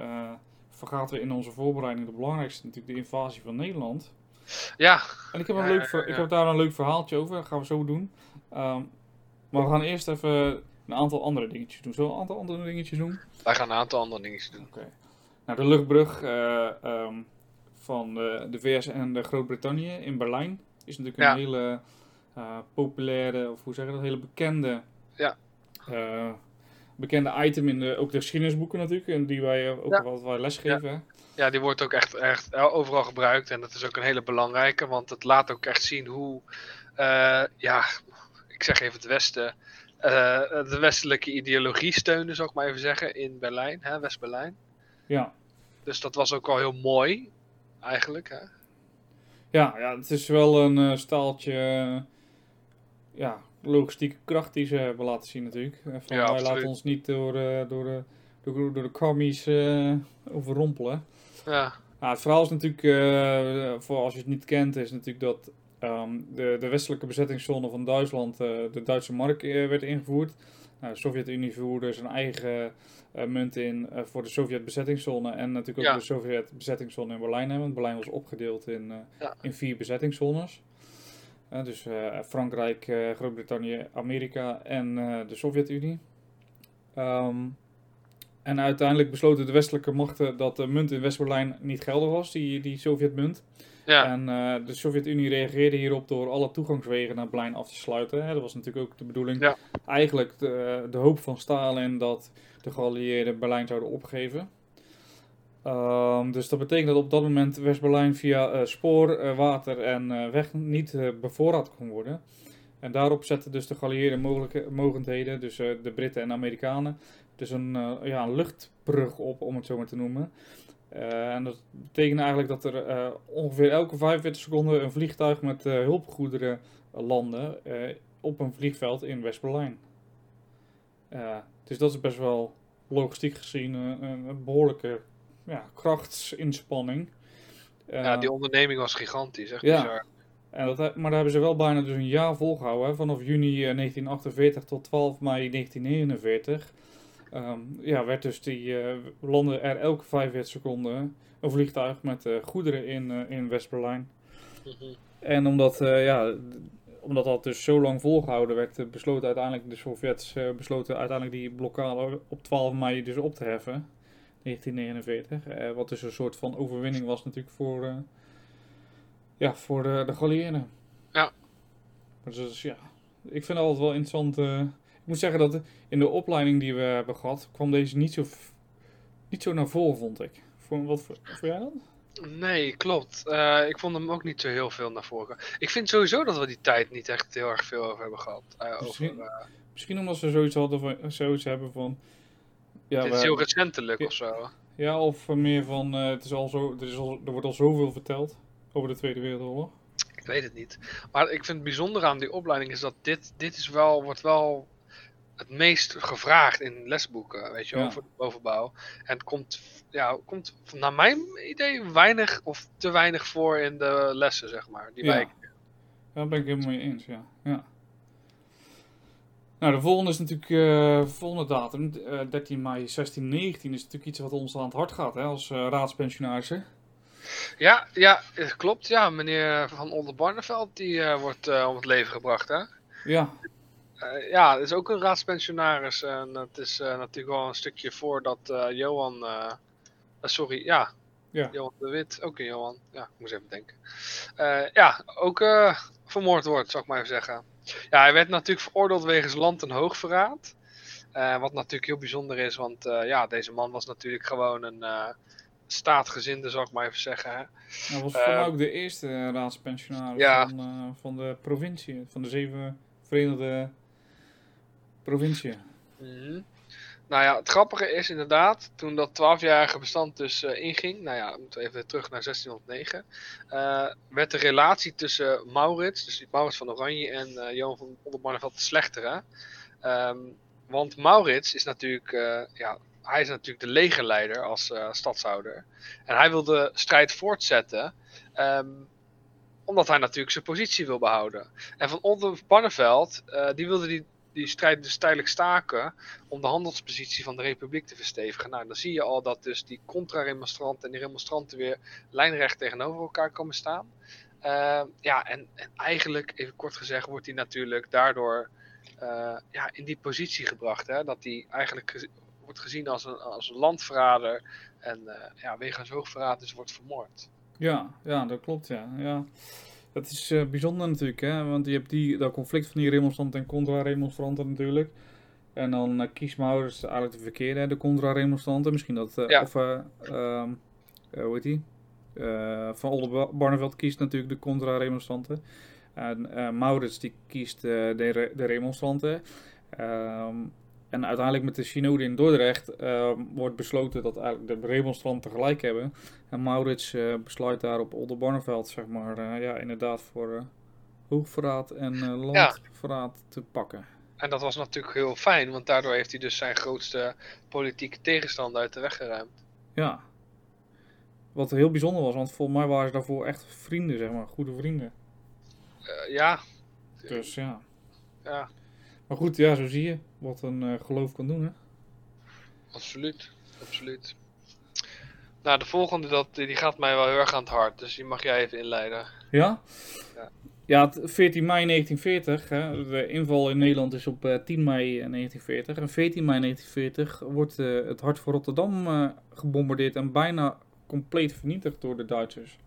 vergaten we in onze voorbereiding de belangrijkste, natuurlijk de invasie van Nederland. Ja. En ik heb, een Ja, leuk ja, ver- ja, ik heb daar een leuk verhaaltje over. Dat gaan we zo doen. Ehm, maar we gaan eerst even een aantal andere dingetjes doen. Zullen we een aantal andere dingetjes doen? Wij gaan een aantal andere dingen doen. Oké. Nou, de luchtbrug eh, ehm, van de, de VS en de Groot-Brittannië in Berlijn is natuurlijk een Ja. hele eh, populaire, of hoe zeg je dat, hele bekende, Ja. eh, bekende item in de, ook de geschiedenisboeken natuurlijk, en die wij eh, ook Ja. wat wij lesgeven. Ja, die wordt ook echt, echt overal gebruikt. En dat is ook een hele belangrijke, want het laat ook echt zien hoe, ja, ik zeg even het Westen, de westelijke ideologie steunde, zou ik maar even zeggen, in Berlijn, West-Berlijn. Ja. Dus dat was ook wel heel mooi, eigenlijk. Hè? Ja, ja, het is wel een eh, staaltje eh, ja, logistieke kracht die ze hebben laten zien natuurlijk. Eh, Van, Ja, wij absoluut. laten ons niet door, door, de, door, door de commies overrompelen. Ja, Nou, het verhaal is natuurlijk, voor als je het niet kent, is natuurlijk dat ehm, de, de westelijke bezettingszone van Duitsland, de Duitse mark, eh, werd ingevoerd. Nou, de Sovjet-Unie voerde zijn eigen eh, munt in eh, voor de Sovjet-bezettingszone en natuurlijk ook Ja. de Sovjet-bezettingszone in Berlijn. Want Berlijn was opgedeeld in, eh, Ja. in vier bezettingszones. Dus Frankrijk, Groot-Brittannië, Amerika en de Sovjet-Unie. Ehm, en uiteindelijk besloten de westelijke machten dat de munt in West-Berlijn niet geldig was, die, die Sovjetmunt. Ja, En eh, de Sovjet-Unie reageerde hierop door alle toegangswegen naar Berlijn af te sluiten. Hè. Dat was natuurlijk ook de bedoeling. Ja. Eigenlijk de, de hoop van Stalin dat de geallieerden Berlijn zouden opgeven. Ehm, dus dat betekent dat op dat moment West-Berlijn via eh, spoor, eh, water en eh, weg niet eh, bevoorraad kon worden. En daarop zetten dus de geallieerde mogendheden, dus eh, de Britten en Amerikanen, dus een, eh, ja, een luchtbrug op, om het zo maar te noemen. Eh, en dat betekent eigenlijk dat er eh, ongeveer elke 45 seconden een vliegtuig met eh, hulpgoederen landde op een vliegveld in West-Berlijn. Dus dat is best wel logistiek gezien een, behoorlijke ja, krachtsinspanning. Ja, die onderneming was gigantisch, echt Ja. bizar. en dat, maar daar hebben ze wel bijna dus een jaar volgehouden. Hè? Vanaf juni eh, 1948 tot 12 mei 1949. Ehm, ja, werd dus die, eh landde er elke 45 seconden een vliegtuig met eh, goederen in, eh, in West-Berlijn. Mhm. En omdat, ja, omdat dat dus zo lang volgehouden werd, besloten uiteindelijk de Sovjets besloten uiteindelijk die blokkade op 12 mei dus op te heffen. 1949. eh, wat dus een soort van overwinning was natuurlijk voor, ja, voor de, de geallieerden. Ja. Dus, ja, ik vind het altijd wel interessant. Ik moet zeggen dat in de opleiding die we hebben gehad, kwam deze niet zo, niet zo naar voren, vond ik. Voor, wat voor, vond jij dat? Nee, klopt. Eh, ik vond hem ook niet zo heel veel naar voren. Ik vind sowieso dat we die tijd niet echt heel erg veel over hebben gehad. Eh, over, Misschien- eh, Misschien omdat ze zoiets hadden van, zoiets hebben van. Ja, dit we- is heel recentelijk Ja. of zo. ja of meer van. het is al zo, er, is al, er wordt al zoveel verteld over de Tweede Wereldoorlog. Ik weet het niet. Maar ik vind het bijzonder aan die opleiding is dat dit, dit is wel, wordt wel het meest gevraagd in lesboeken, weet je wel, Ja. voor de bovenbouw. En het komt, ja, komt naar mijn idee weinig of te weinig voor in de lessen, zeg maar. Die Ja. wij Ja, daar ben ik helemaal mee eens, ja. ja. Nou, de volgende is natuurlijk, eh, de volgende datum, eh, 13 mei 1619, is natuurlijk iets wat ons aan het hart gaat, hè, als eh, raadspensionarissen. Ja, ja, eh, klopt. Ja, meneer Van Oldenbarneveld, die eh, wordt eh, om het leven gebracht, hè? Ja, Eh, ja, het is ook een raadspensionaris. En het is eh, natuurlijk wel een stukje voordat eh, Johan. sorry, ja. Ja. Johan de Wit, ook een Johan. Ja, ik moest even denken. Ja, ook vermoord wordt, zou ik maar even zeggen. Ja, hij werd natuurlijk veroordeeld wegens land- en hoogverraad. Wat natuurlijk heel bijzonder is, want ja, deze man was natuurlijk gewoon een staatgezinde, zou ik maar even zeggen. Hè? dat was voor mij ook de eerste raadspensionaris Ja. van, van de provincie, van de zeven Verenigde Provinciën. Mhm. Nou ja, het grappige is inderdaad, toen dat 12-jarige bestand dus eh, inging, nou ja, moeten we even terug naar 1609, eh, werd de relatie tussen Maurits, dus Maurits van Oranje en eh, Johan van Oldenbarneveld slechter. Hè? Ehm, want Maurits is natuurlijk, ja, hij is natuurlijk de legerleider als stadshouder. En hij wil de strijd voortzetten, ehm, omdat hij natuurlijk zijn positie wil behouden. En van Oldenbarneveld, eh die wilde die die strijd dus tijdelijk staken om de handelspositie van de republiek te verstevigen. Nou, dan zie je al dat dus die contra-remonstranten en die remonstranten weer lijnrecht tegenover elkaar komen staan. Uh, ja, en, en, eigenlijk, even kort gezegd, wordt hij natuurlijk daardoor uh, ja, in die positie gebracht. Hè? Dat hij eigenlijk wordt gezien als een, als een landverrader en uh, ja, wegens hoogverraad dus wordt vermoord. Ja, ja, dat klopt, ja. ja. Dat is uh, bijzonder natuurlijk, hè? want je hebt die, dat conflict van die remonstranten en contra-remonstranten natuurlijk. En dan uh, kiest Maurits eigenlijk de verkeerde, de contra-remonstranten. Misschien dat, uh, Ja. of, um, hoe heet die? Van Oldenbarneveld kiest natuurlijk de contra-remonstranten. En Maurits die kiest de, re de remonstranten. Um, en uiteindelijk met de synode in Dordrecht uh, wordt besloten dat eigenlijk de remonstranten gelijk hebben. En Maurits uh, besluit daar op Oldenbarneveld, zeg maar, uh, ja, inderdaad voor hoogverraad en landverraad ja. te pakken. En dat was natuurlijk heel fijn, want daardoor heeft hij dus zijn grootste politieke tegenstander uit de weg geruimd. Ja. Wat heel bijzonder was, want volgens mij waren ze daarvoor echt vrienden, zeg maar, goede vrienden. Ja. Dus ja. Ja. Maar goed, ja, zo zie je wat een uh, geloof kan doen, hè? Absoluut, absoluut. Nou, de volgende, dat, die gaat mij wel heel erg aan het hart, dus die mag jij even inleiden. Ja? Ja. Ja, 14 mei 1940, hè, de inval in Nederland is op uh, 10 mei 1940. En 14 mei 1940 wordt uh, het hart van Rotterdam gebombardeerd en bijna compleet vernietigd door de Duitsers.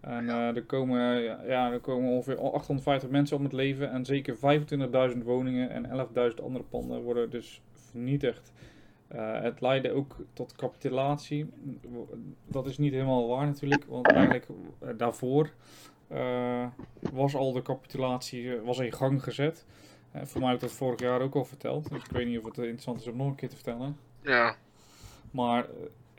En uh, er, komen, ja, er komen ongeveer 850 mensen om het leven en zeker 25.000 woningen en 11.000 andere panden worden dus vernietigd. Uh, het leidde ook tot capitulatie. Dat is niet helemaal waar natuurlijk, want eigenlijk uh, daarvoor uh, was al de capitulatie was in gang gezet. voor mij heb ik dat vorig jaar ook al verteld, dus ik weet niet of het interessant is om nog een keer te vertellen. Ja. Maar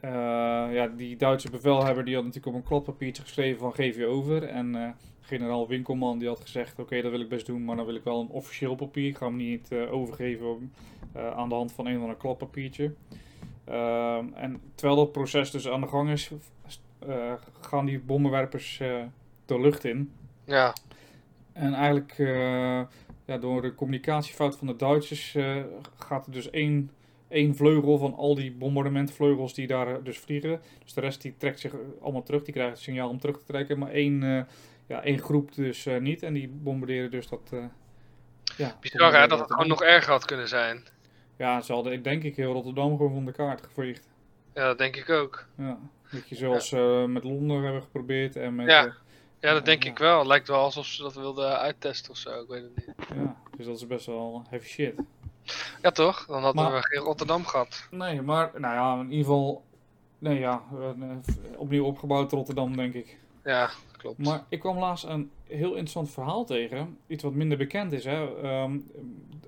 uh, ja, die Duitse bevelhebber die had natuurlijk op een kladpapiertje geschreven van geef je over. En uh, generaal Winkelman die had gezegd oké okay, dat wil ik best doen, maar dan wil ik wel een officieel papier. Ik ga hem niet uh, overgeven aan de hand van een of ander kladpapiertje. Ehm, en terwijl dat proces dus aan de gang is, gaan die bommenwerpers de lucht in. Ja. En eigenlijk ja, door de communicatiefout van de Duitsers gaat er dus één één vleugel van al die bombardementvleugels die daar dus vliegen. Dus de rest die trekt zich allemaal terug. Die krijgt het signaal om terug te trekken. Maar één, uh, ja, één groep dus uh, niet. En die bombarderen dus dat... Uh, ja, Bizar hè, dat het gewoon nog erger had kunnen zijn. Ja, ze hadden, ik denk ik, heel Rotterdam gewoon van de kaart geveegd. Ja, dat denk ik ook. Ja, dat je zoals ja. met Londen hebben geprobeerd en met... Ja, ja dat denk ik wel. Het lijkt wel alsof ze dat wilden uittesten of zo, ik weet het niet. Ja, dus dat is best wel heavy shit. Ja, toch? Dan hadden maar, we geen Rotterdam gehad. Nee, maar nou ja, in ieder geval. Nee, ja, opnieuw opgebouwd Rotterdam, denk ik. Ja, klopt. Maar ik kwam laatst een heel interessant verhaal tegen. Iets wat minder bekend is. Hè. Um,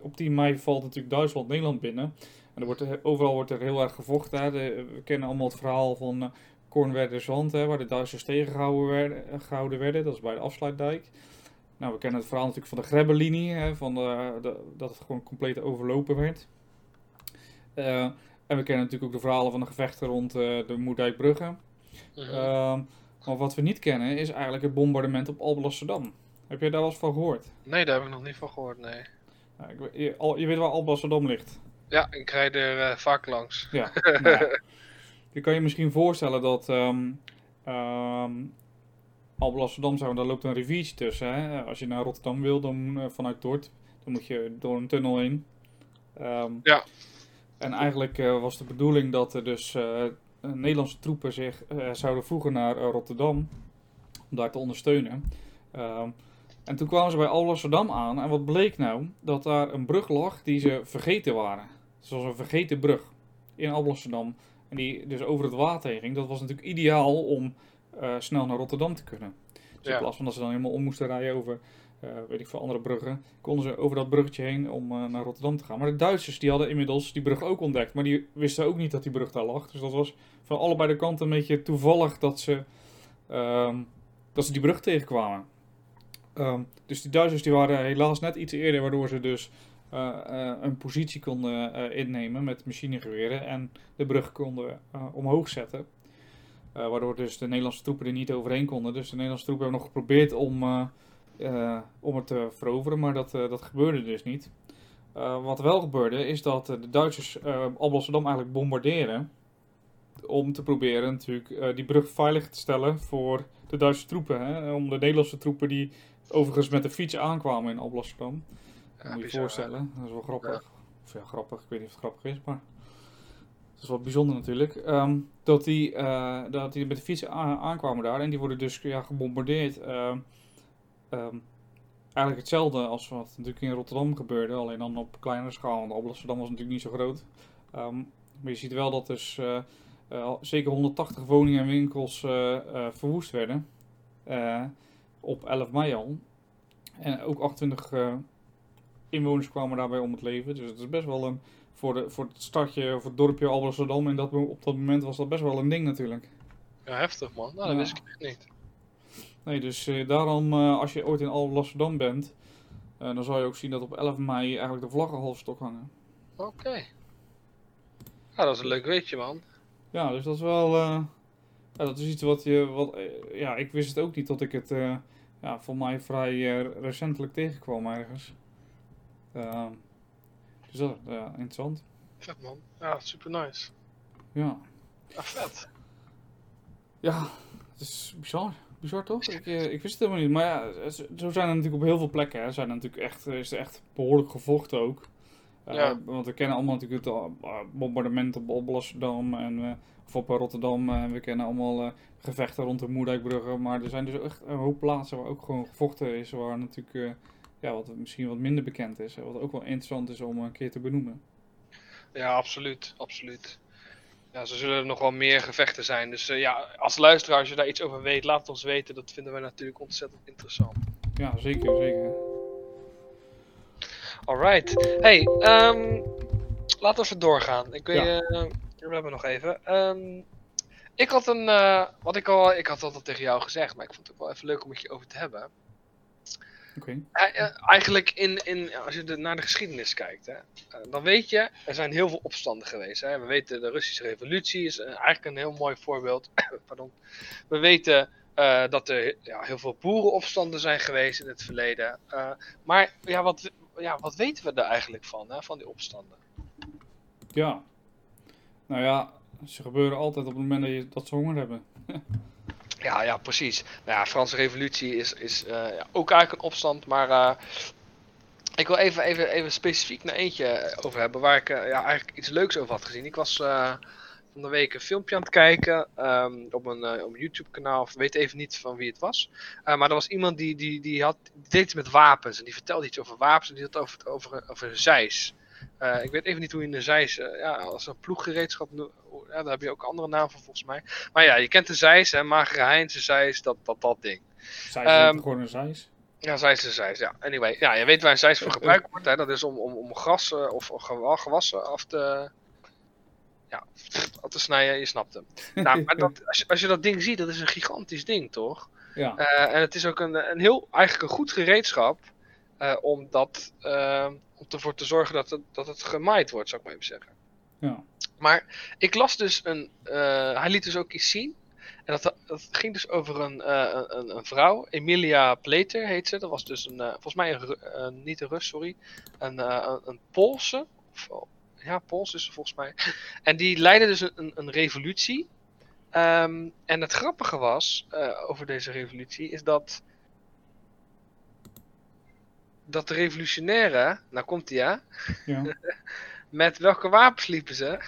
op 10 mei valt natuurlijk Duitsland Nederland binnen. En er wordt er, overal wordt er heel erg gevochten. Hè. De, we kennen allemaal het verhaal van uh, Kornwerderzand, hè, waar de Duitsers tegengehouden werden, gehouden werden. Dat is bij de afsluitdijk. Nou, we kennen het verhaal natuurlijk van de Grebbelinie, hè, van de, de, dat het gewoon compleet overlopen werd. Uh, en we kennen natuurlijk ook de verhalen van de gevechten rond uh, de Moerdijkbrugge. Mhm. Uh -huh. maar wat we niet kennen is eigenlijk het bombardement op Alblasserdam. Heb jij daar wel eens van gehoord? Nee, daar heb ik nog niet van gehoord, nee. Nou, ik, je, al, je, weet waar Alblasserdam ligt? Ja, ik rijd er uh, vaak langs. Ja, [LAUGHS] nou ja. Je kan je misschien voorstellen dat... Um, um, Alblasserdam zou, daar loopt een riviertje tussen. Hè? Als je naar Rotterdam wil, dan uh, vanuit Dort, dan moet je door een tunnel heen. Um, ja. En eigenlijk uh, was de bedoeling dat er dus Nederlandse troepen zich zouden voegen naar Rotterdam. Om daar te ondersteunen. Um, en toen kwamen ze bij Alblasserdam aan. En wat bleek nou? Dat daar een brug lag die ze vergeten waren. Zoals een vergeten brug in Alblasserdam. En die dus over het water heen ging. Dat was natuurlijk ideaal om uh, snel naar Rotterdam te kunnen. Dus ja. in plaats van dat ze dan helemaal om moesten rijden over, uh, weet ik veel, andere bruggen, konden ze over dat bruggetje heen om uh, naar Rotterdam te gaan. Maar de Duitsers die hadden inmiddels die brug ook ontdekt, maar die wisten ook niet dat die brug daar lag. Dus dat was van allebei de kanten een beetje toevallig dat ze, um, dat ze die brug tegenkwamen. Um, dus die Duitsers die waren helaas net iets eerder, waardoor ze dus een positie konden innemen met machinegeweren en de brug konden omhoog zetten. Uh, waardoor dus de Nederlandse troepen er niet overheen konden. Dus de Nederlandse troepen hebben nog geprobeerd om, uh, uh, om het te veroveren, maar dat, dat gebeurde dus niet. wat wel gebeurde is dat de Duitsers Alblasserdam eigenlijk bombarderen. om te proberen natuurlijk eh, die brug veilig te stellen voor de Duitse troepen. Hè? Om de Nederlandse troepen die overigens met de fiets aankwamen in Alblasserdam. Ja, moet je je voorstellen. Dat is wel grappig. Of ja, grappig. Ik weet niet of het grappig is, maar... Dat is wel bijzonder natuurlijk. Ehm, dat, die, eh, dat die met de fiets aankwamen daar. En die worden dus ja, gebombardeerd. Ehm, ehm, eigenlijk hetzelfde als wat natuurlijk in Rotterdam gebeurde. Alleen dan op kleinere schaal. Want Alblasserdam was natuurlijk niet zo groot. Maar je ziet wel dat dus eh, eh, zeker 180 woningen en winkels verwoest werden. Op 11 mei al. En ook 28 eh, inwoners kwamen daarbij om het leven. Dus het is best wel een. Voor, de, voor het stadje of het dorpje Alblasserdam in dat, op dat moment was dat best wel een ding natuurlijk. Ja, heftig man. Nou, dat Ja. wist ik echt niet. Nee, dus eh, daarom, eh, als je ooit in Alblasserdam bent, eh, dan zal je ook zien dat op 11 mei eigenlijk de vlaggen half stok hangen. Oké. Ja, dat is een leuk weetje man. Ja, dus dat is wel. ja, dat is iets wat je. Wat, ja, ik wist het ook niet tot ik het. ja, voor mij vrij recentelijk tegenkwam ergens. Dus dat, ja, interessant. Vet man. Ja, super nice. Ja. Ja, vet. Ja, het is bizar. Bizar toch? Ik, eh, ik wist het helemaal niet. Maar ja, zo zijn er natuurlijk op heel veel plekken. Hè. Zijn er natuurlijk echt, is er echt behoorlijk gevochten ook. Eh, Ja. Want we kennen allemaal natuurlijk het eh, bombardement op Alblasserdam en, of op Rotterdam. En we kennen allemaal gevechten rond de Moerdijkbruggen. Maar er zijn dus echt een hoop plaatsen waar ook gewoon gevochten is. Waar natuurlijk, ja, wat misschien wat minder bekend is. Wat ook wel interessant is om een keer te benoemen. Ja, absoluut. Absoluut. Ja, zo zullen er nog wel meer gevechten zijn. Dus eh, ja, als luisteraar, als je daar iets over weet, laat het ons weten. Dat vinden wij natuurlijk ontzettend interessant. Ja, zeker, zeker. Alright. Hey, ehm laten we even doorgaan. Ik weet, Ja. eh, we hebben nog even. Ehm, ik had een, eh, wat ik al, ik had dat al tegen jou gezegd, maar ik vond het ook wel even leuk om het je over te hebben. Eh, eh, eigenlijk in, in, als je de, naar de geschiedenis kijkt, hè, eh, dan weet je, er zijn heel veel opstanden geweest. Hè. We weten de Russische revolutie is eigenlijk een heel mooi voorbeeld. [COUGHS] Pardon. We weten dat er ja, heel veel boerenopstanden zijn geweest in het verleden. Maar ja wat, ja, wat weten we daar eigenlijk van, hè, van die opstanden? Ja. Nou ja, ze gebeuren altijd op het moment dat, je, dat ze honger hebben. [LAUGHS] Ja, ja, precies. Nou ja, Franse revolutie is, is eh, ook eigenlijk een opstand, maar eh, ik wil even, even, even specifiek naar eentje over hebben waar ik eh, ja, eigenlijk iets leuks over had gezien. Ik was van de week een filmpje aan het kijken ehm, op een, op een YouTube kanaal, ik weet even niet van wie het was. Maar er was iemand die, die, die, had, deed iets met wapens en die vertelde iets over wapens en die had over, over, over een zeis. Eh, ik weet even niet hoe je een zeis, eh, ja, als een ploeggereedschap, no- ja, daar heb je ook andere naam voor volgens mij. Maar ja, je kent de zeis, hè, magere Heinz, de zeis, dat, dat, dat ding. Zij Ehm, gewoon een zeis. Ja, zeis is zeis, ja. Anyway, ja, je weet waar een zeis voor gebruikt wordt, hè. Dat is om, om, om gras eh, of gewa- gewassen af te... Ja, af te snijden, je snapt hem. Nou, maar dat, als, je, als je dat ding ziet, dat is een gigantisch ding, toch? Ja. En het is ook een, een heel, eigenlijk een goed gereedschap eh, om, dat, eh, om ervoor te zorgen dat het, dat het gemaaid wordt, zou ik maar even zeggen. ja. Maar ik las dus een. eh, hij liet dus ook iets zien. En dat, dat ging dus over een, een, een vrouw, Emilia Pleter heet ze. Dat was dus een, volgens mij een, niet een Rus, sorry. Een, een, Poolse. Of, oh, ja, Pools is ze volgens mij. En die leidde dus een, een, revolutie. Ehm, en het grappige was over deze revolutie is dat. Dat de revolutionairen, nou komt hij ja, [LAUGHS] met welke wapens liepen ze?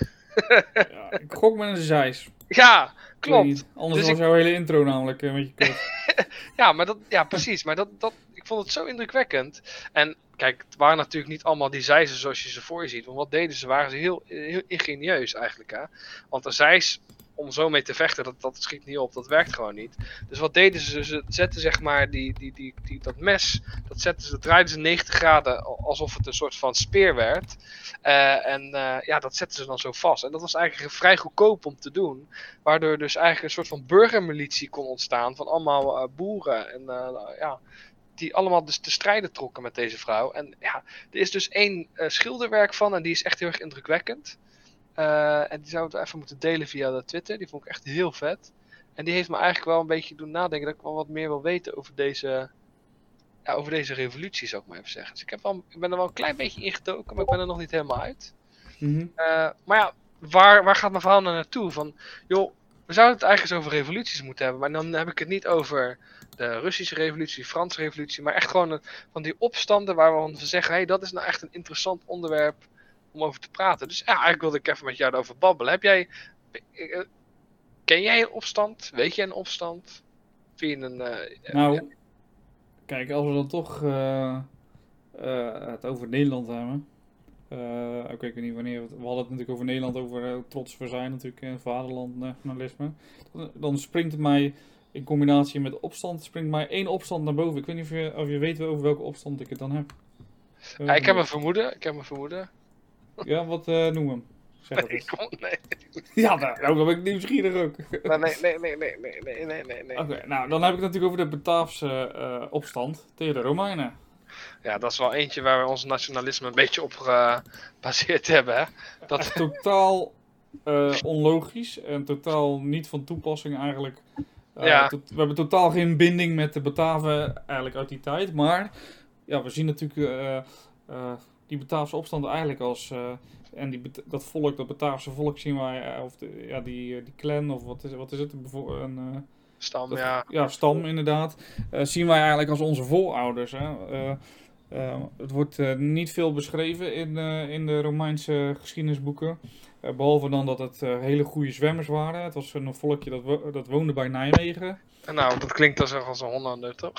ja. Ik gok met een zeis. Ja, klopt. Anders Dus was jouw hele intro namelijk een beetje kut. [LAUGHS] Ja, maar dat, ja, precies. Maar dat, dat, ik vond het zo indrukwekkend. En kijk, het waren natuurlijk niet allemaal die zeizen zoals je ze voor je ziet. Want wat deden ze? Waren ze heel, heel ingenieus eigenlijk. Hè? Want een zeis, om zo mee te vechten, dat, dat schiet niet op. Dat werkt gewoon niet. Dus wat deden ze? Ze zetten zeg maar die, die, die, die, dat mes, dat, zetten ze, dat draaiden ze 90 graden alsof het een soort van speer werd. Eh, en eh, ja, dat zetten ze dan zo vast. En dat was eigenlijk vrij goedkoop om te doen. Waardoor dus eigenlijk een soort van burgermilitie kon ontstaan van allemaal eh, boeren. En ja, die allemaal dus te strijden trokken met deze vrouw. En ja, er is dus één schilderwerk van en die is echt heel erg indrukwekkend. Eh, en die zouden we even moeten delen via de Twitter. Die vond ik echt heel vet. En die heeft me eigenlijk wel een beetje doen nadenken dat ik wel wat meer wil weten over deze, ja, over deze revolutie, zou ik maar even zeggen. Dus ik, heb wel, ik ben er wel een klein beetje ingedoken, maar ik ben er nog niet helemaal uit. Mhm. Eh, maar ja, waar, waar gaat mijn verhaal nou naartoe? Van, joh, we zouden het eigenlijk eens over revoluties moeten hebben. Maar dan heb ik het niet over de Russische revolutie, de Franse revolutie. Maar echt gewoon een- van die opstanden waar we zeggen... hé, hey, dat is nou echt een interessant onderwerp om over te praten. Dus ja, eigenlijk wilde ik even met jou erover babbelen. Heb jij... eh, Ken jij een opstand? Weet jij een opstand? Vind je een... eh, Nou, kijk, als we dan toch eh, het over Nederland hebben. Oké, ik weet niet wanneer. we hadden het natuurlijk over Nederland, over trots voor zijn, natuurlijk, eh, vaderland, nationalisme. Dan, dan springt het mij in combinatie met opstand, springt mij één opstand naar boven. Ik weet niet of je, of je weet over welke opstand ik het dan heb. ja, ik heb een vermoeden. Ik heb een vermoeden. [LAUGHS] Ja, wat uh, noem hem? Zeg nee, kom, nee. [LAUGHS] Ja, nou, dan ben ik nieuwsgierig ook. [LAUGHS] Nee, nee, nee, nee, nee, nee, nee. nee. Oké, nou, dan heb ik het natuurlijk over de Bataafse eh, opstand tegen de Romeinen. Ja, dat is wel eentje waar we ons nationalisme een beetje op gebaseerd hebben. Hè? Dat... totaal eh, onlogisch en totaal niet van toepassing eigenlijk. Ja. we hebben totaal geen binding met de Bataven eigenlijk uit die tijd. Maar ja, we zien natuurlijk die Bataafse opstand eigenlijk als... eh, en die, dat volk, dat Bataafse volk zien wij, eh, of de, ja, die, eh, die clan, of wat is, wat is het? Een, stam, dat- ja. ja, stam inderdaad. Zien wij eigenlijk als onze voorouders. Hè? Het wordt niet veel beschreven in, in de Romeinse geschiedenisboeken. Eh, behalve dan dat het hele goede zwemmers waren. Het was een volkje dat, wo- dat woonde bij Nijmegen. En Nou, dat klinkt als, als een Hollander, toch?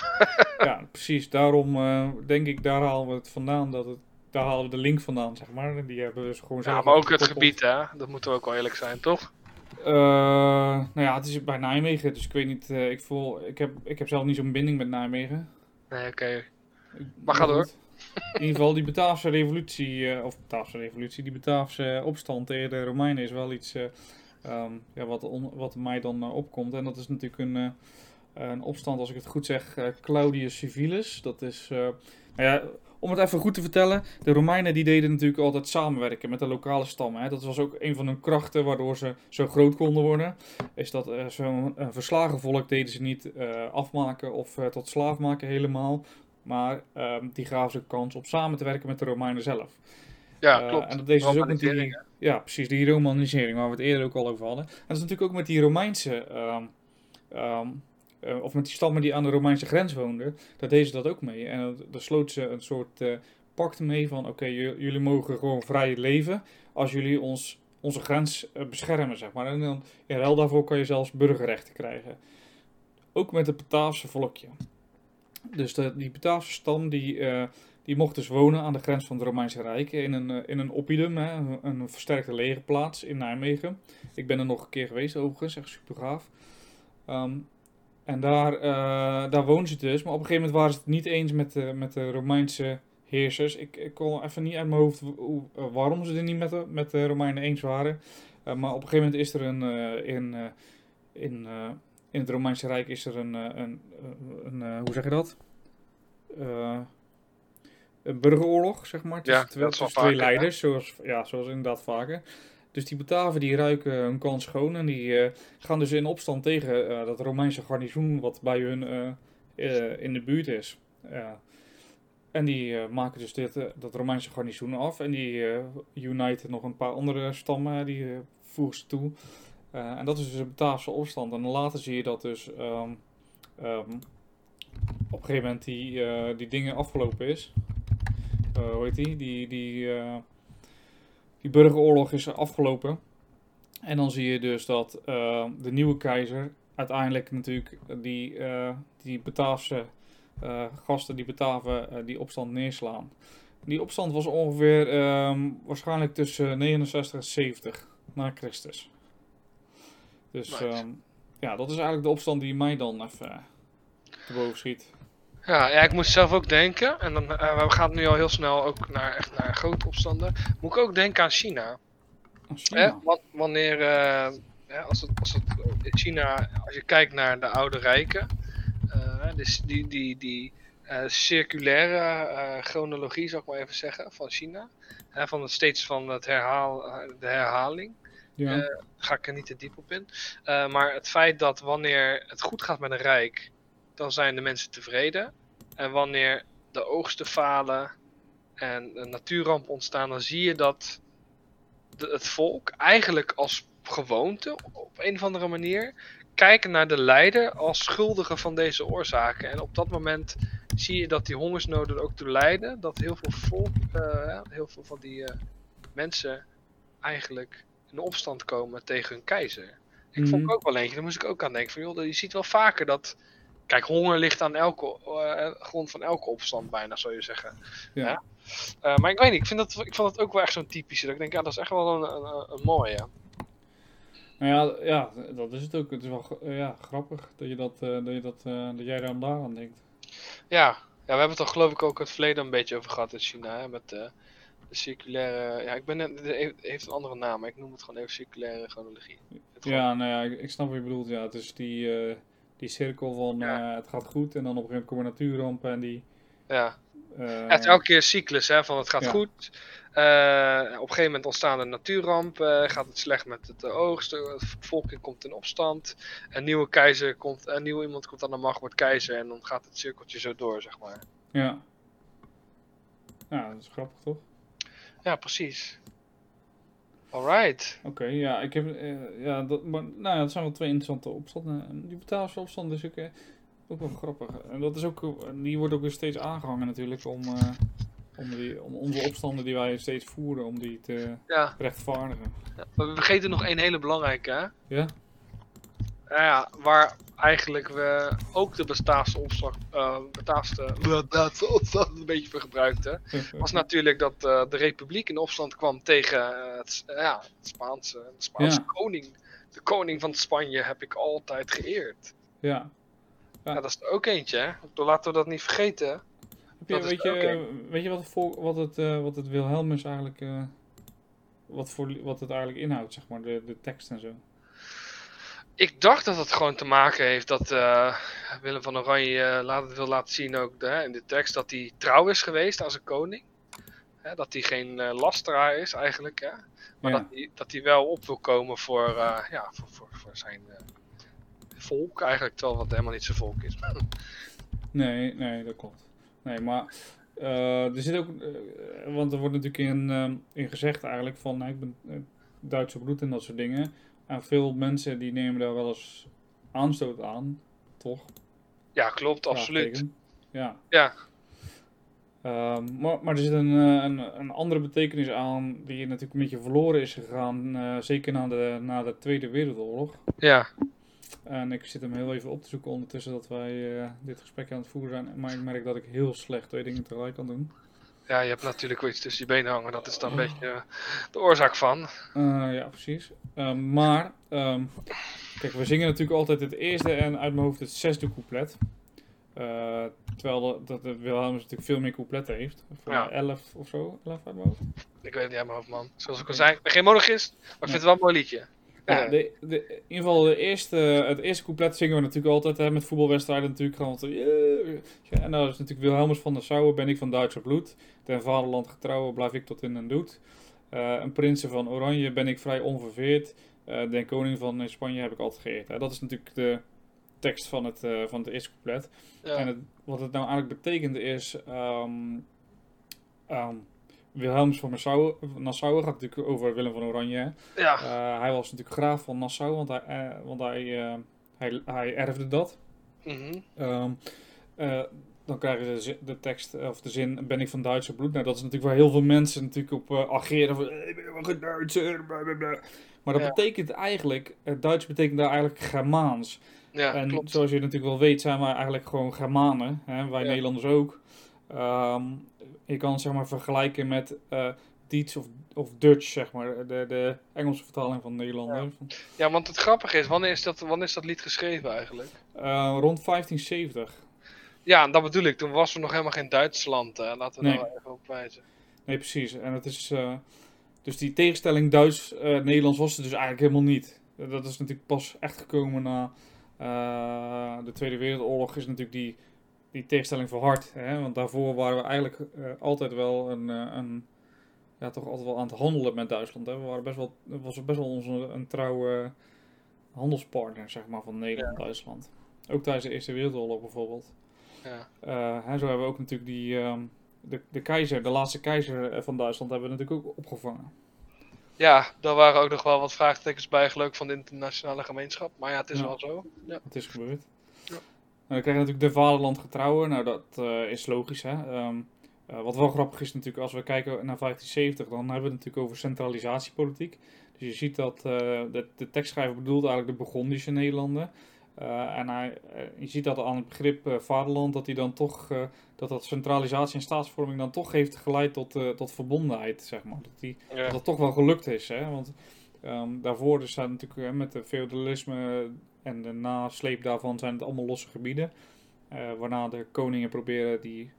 ja, precies. Daarom denk ik, daar halen we het vandaan. Dat het, daar halen we de link vandaan, zeg maar. Die hebben dus gewoon Ja, maar ook het gebied, hè? Dat moeten we ook wel eerlijk zijn, toch? Eh, nou ja, het is bij Nijmegen, dus ik weet niet. eh, ik, voel, ik, heb, ik heb zelf niet zo'n binding met Nijmegen. Nee, oké. Maar ga door. In ieder geval, die Bataafse revolutie, eh, of Bataafse revolutie, die Bataafse opstand tegen de Romeinen is wel iets eh, ehm, ja, wat, on- wat mij dan opkomt. En dat is natuurlijk een, een opstand, als ik het goed zeg, Claudius Civilis. Dat is, nou ja, om het even goed te vertellen, de Romeinen die deden natuurlijk altijd samenwerken met de lokale stammen. Hè. Dat was ook een van hun krachten waardoor ze zo groot konden worden. Is dat eh, zo'n een verslagen volk deden ze niet eh, afmaken of eh, tot slaaf maken helemaal. Maar ehm, die gaven ze kans om samen te werken met de Romeinen zelf. Ja, Eh, klopt. En dat deed ze dus ook met die, ja, precies, die romanisering waar we het eerder ook al over hadden. En dat is natuurlijk ook met die Romeinse, ehm, eh, of met die stammen die aan de Romeinse grens woonden, daar deden ze dat ook mee. En daar sloot ze een soort eh, pact mee van, oké, jullie mogen gewoon vrij leven als jullie ons, onze grens eh, beschermen, zeg maar. En dan, in ruil daarvoor kan je zelfs burgerrechten krijgen. Ook met het Bataafse volkje. Dus de, die Bataafse stam, die, die mocht dus wonen aan de grens van het Romeinse Rijk in een, in een oppidum, hè, een, een versterkte legerplaats in Nijmegen. Ik ben er nog een keer geweest overigens, echt super gaaf. Ehm, en daar, eh, daar woonden ze dus, maar op een gegeven moment waren ze het niet eens met de, met de Romeinse heersers. Ik, ik kon even niet uit mijn hoofd hoe, eh, waarom ze het niet met de, met de Romeinen eens waren. Eh, maar op een gegeven moment is er een, in, in, in het Romeinse Rijk is er een, een, een, hoe zeg je dat? Een burgeroorlog, zeg maar. Tussen, Ja, dat tussen twee vaker, hè? leiders, zoals, ja, zoals inderdaad vaker. Dus die Bataven die ruiken hun kans schoon en die eh, gaan dus in opstand tegen eh, dat Romeinse garnizoen wat bij hun eh, in de buurt is. En die maken dus dit, dat Romeinse garnizoen af en die uniten nog een paar andere stammen, die voegen ze toe. En dat is dus een Bataafse opstand. En later zie je dat dus ehm, ehm, op een gegeven moment die, die dingen afgelopen is. Hoe heet die? Die, die, die burgeroorlog is afgelopen. En dan zie je dus dat eh, de nieuwe keizer uiteindelijk natuurlijk die, eh, die Bataafse eh, gasten, die Bataven, die opstand neerslaan. Die opstand was ongeveer ehm, waarschijnlijk tussen 69 en 70 na Christus. Dus ehm, ja, dat is eigenlijk de opstand die mij dan even te boven schiet. Ja, ja, ik moet zelf ook denken. En dan, eh, we gaan nu al heel snel ook naar, echt naar grote opstanden. Moet ik ook denken aan China. China. Wa- wanneer, eh, als, het, als het in China, als je kijkt naar de oude rijken, eh, dus die, die, die circulaire chronologie, zou ik maar even zeggen, van China. Van het steeds van het herhaal, de herhaling. Ja. ga ik er niet te diep op in. Maar het feit dat wanneer het goed gaat met een rijk, dan zijn de mensen tevreden. En wanneer de oogsten falen en een natuurramp ontstaan, dan zie je dat de- het volk eigenlijk als gewoonte, op een of andere manier, kijken naar de leider als schuldige van deze oorzaken. En op dat moment zie je dat die hongersnoden er ook toe leiden dat heel veel volk, eh, heel veel van die eh, mensen eigenlijk in opstand komen tegen hun keizer. Ik vond Mhm. ik ook wel eentje, daar moest ik ook aan denken. Van, joh, je ziet wel vaker dat. Kijk, honger ligt aan elke eh, grond van elke opstand, bijna zou je zeggen. Ja. Ja. Eh, maar ik weet niet, ik, vind dat, ik vond het ook wel echt zo'n typische. Dat ik denk, ja, dat is echt wel een, een, een mooie. Nou ja, ja, dat is het ook. Het is wel ja, grappig dat, je dat, eh, dat, je dat, dat jij daar daaraan denkt. Ja. ja, we hebben het er geloof ik ook het verleden een beetje over gehad in China. Hè, met de circulaire. Ja, ik ben het heeft- heeft een andere naam, maar ik noem het gewoon even circulaire chronologie. Gewoon- Ja, nou ja, ik, ik snap wat je bedoelt. Ja, het is die, die cirkel van Ja. eh, het gaat goed en dan op een gegeven moment komen natuurrampen en die... ja. eh, het is elke keer een cyclus, hè, van het gaat Ja. goed. Eh, op een gegeven moment ontstaan er natuurrampen, gaat het slecht met het oogst, de bevolking komt in opstand, een nieuwe keizer komt, een nieuw iemand komt aan de macht, wordt keizer en dan gaat het cirkeltje zo door, zeg maar. Ja. Ja, dat is grappig toch? Ja, precies. Alright. Oké, ja, ik heb, eh, ja, dat, maar, nou ja, dat zijn wel twee interessante opstanden. En Die Bataafse opstand is ook, eh, ook wel grappig. En dat is ook, die wordt ook weer steeds aangehangen natuurlijk om, eh, om, die, om onze opstanden die wij steeds voeren, om die te Ja, rechtvaardigen. ja. maar we vergeten nog één hele belangrijke, hè? Ja? Nou ja, waar eigenlijk we ook de Bataafse opstand, eh Bataafse, Bataafse [LAUGHS] opstand een beetje voor gebruikten. was natuurlijk dat eh, de republiek in opstand kwam tegen eh, het, eh, ja, het Spaanse, de Spaanse Ja. koning. De koning van Spanje heb ik altijd geëerd. ja. Ja. dat is er ook eentje, hè? Laten we dat niet vergeten. Je, Dat weet, je, eh, weet je wat, het wat, het, eh, wat het Wilhelmus eigenlijk, eh, wat, voor, wat het eigenlijk inhoudt, zeg maar, de, de tekst en zo? Ik dacht dat het gewoon te maken heeft dat eh, Willem van Oranje eh, laat, het wil laten zien ook hè, in de tekst dat hij trouw is geweest aan zijn koning. Hè, dat hij geen eh, lasteraar is eigenlijk. Hè? Maar Ja. dat, hij, dat hij wel op wil komen voor, ja, voor, voor, voor zijn volk eigenlijk. Terwijl wat helemaal niet zijn volk is. [LAUGHS] Nee, nee, dat klopt. Nee, maar er zit ook, want er wordt natuurlijk in, in gezegd eigenlijk van, nou, ik ben Duitse bloed en dat soort dingen. En veel mensen die nemen daar wel eens aanstoot aan, toch? Ja, klopt, absoluut. Ja. Ja. Ehm, maar, maar er zit een, eh, een, een andere betekenis aan die natuurlijk een beetje verloren is gegaan, eh, zeker na de, na de Tweede Wereldoorlog. Ja, En ik zit hem heel even op te zoeken ondertussen dat wij eh, dit gesprek aan het voeren zijn. Maar ik merk dat ik heel slecht twee dingen tegelijk kan doen. Ja, je hebt natuurlijk wel iets tussen je benen hangen. Dat is dan een beetje eh, de oorzaak van. Eh, ja, precies. Ehm, maar, ehm, kijk, we zingen natuurlijk altijd het eerste en uit mijn hoofd het zesde couplet. Eh, terwijl de, dat Wilhelmus natuurlijk veel meer coupletten heeft. Voor Ja. elf of zo, elf uit mijn hoofd. Ik weet het niet uit mijn hoofd, man. Zoals ik al zei, ik ben geen monarchist, maar ik vind het wel een mooi liedje. Ja, de, de, in ieder geval de eerste, het eerste couplet zingen we natuurlijk altijd hè, met voetbalwedstrijden natuurlijk. Gewoon, en nou is natuurlijk Wilhelmus van Nassau, ben ik van Duitser bloed. Den vaderland getrouwen, blijf ik tot in den dood. Eh, een prinsen van Oranje ben ik vrij onverveerd. Eh den koning van Spanje heb ik altijd geëerd. Hè. Dat is natuurlijk de tekst van het, eh, van het eerste couplet. ja. En het, wat het nou eigenlijk betekent is... ehm ehm, Wilhelmus van Nassau, Nassau gaat natuurlijk over Willem van Oranje. ja, Eh, hij was natuurlijk graaf van Nassau, want hij, eh, want hij, eh, hij, hij erfde dat. mhm. Ehm, eh, dan krijgen ze de, tekst of de zin: Ben ik van Duitse bloed? Nou, dat is natuurlijk waar heel veel mensen natuurlijk op ageren. Van. Maar dat Ja. betekent eigenlijk, het Duits betekent daar eigenlijk Germaans. ja en klopt. zoals je natuurlijk wel weet, zijn wij eigenlijk gewoon Germanen. Hè? Wij Ja. Nederlanders ook. Ehm, je kan het zeg maar vergelijken met eh Diets of, of Dutch, zeg maar. De, de Engelse vertaling van Nederlander. Ja, want het grappige is, wanneer is dat, wanneer is dat lied geschreven eigenlijk? Eh, rond 1570. Ja, dat bedoel ik. Toen was er nog helemaal geen Duitsland. eh, laten we Nee. daar even op wijzen. Nee, precies. En het is. eh, dus die tegenstelling Duits-Nederlands was er dus eigenlijk helemaal niet. Dat is natuurlijk pas echt gekomen na de Tweede Wereldoorlog. Is natuurlijk die, die tegenstelling verhard. Hè? Want daarvoor waren we eigenlijk eh, altijd wel een, eh, een. Ja, toch altijd wel aan het handelen met Duitsland. Hè? We waren best wel, was best wel onze, een trouwe handelspartner, zeg maar, van Nederland en Duitsland. Ook tijdens de Eerste Wereldoorlog bijvoorbeeld. Ja. Eh, hè, zo hebben we ook natuurlijk die, ehm, de, de keizer, de laatste keizer van Duitsland, hebben we natuurlijk ook opgevangen. Ja, daar waren ook nog wel wat vraagtekens bij, geluk van de internationale gemeenschap. Maar ja, het is Ja. wel zo. Ja. Het is gebeurd. Dan krijg je natuurlijk de vaderland getrouwen. Nou, dat eh, is logisch, hè. Ehm, eh, wat wel grappig is natuurlijk, als we kijken naar 1570, dan hebben we het natuurlijk over centralisatiepolitiek. Dus je ziet dat eh, de, de tekstschrijver bedoelt eigenlijk de Burgondische Nederlanden. Eh, en hij, eh, je ziet dat aan het begrip eh, vaderland, dat, hij dan toch, eh, dat dat centralisatie en staatsvorming dan toch heeft geleid tot, eh, tot verbondenheid, zeg maar. Dat die, Ja. dat het toch wel gelukt is. Hè? Want ehm, daarvoor dus zijn natuurlijk eh, met de feudalisme en de nasleep daarvan zijn het allemaal losse gebieden. eh, waarna de koningen proberen die,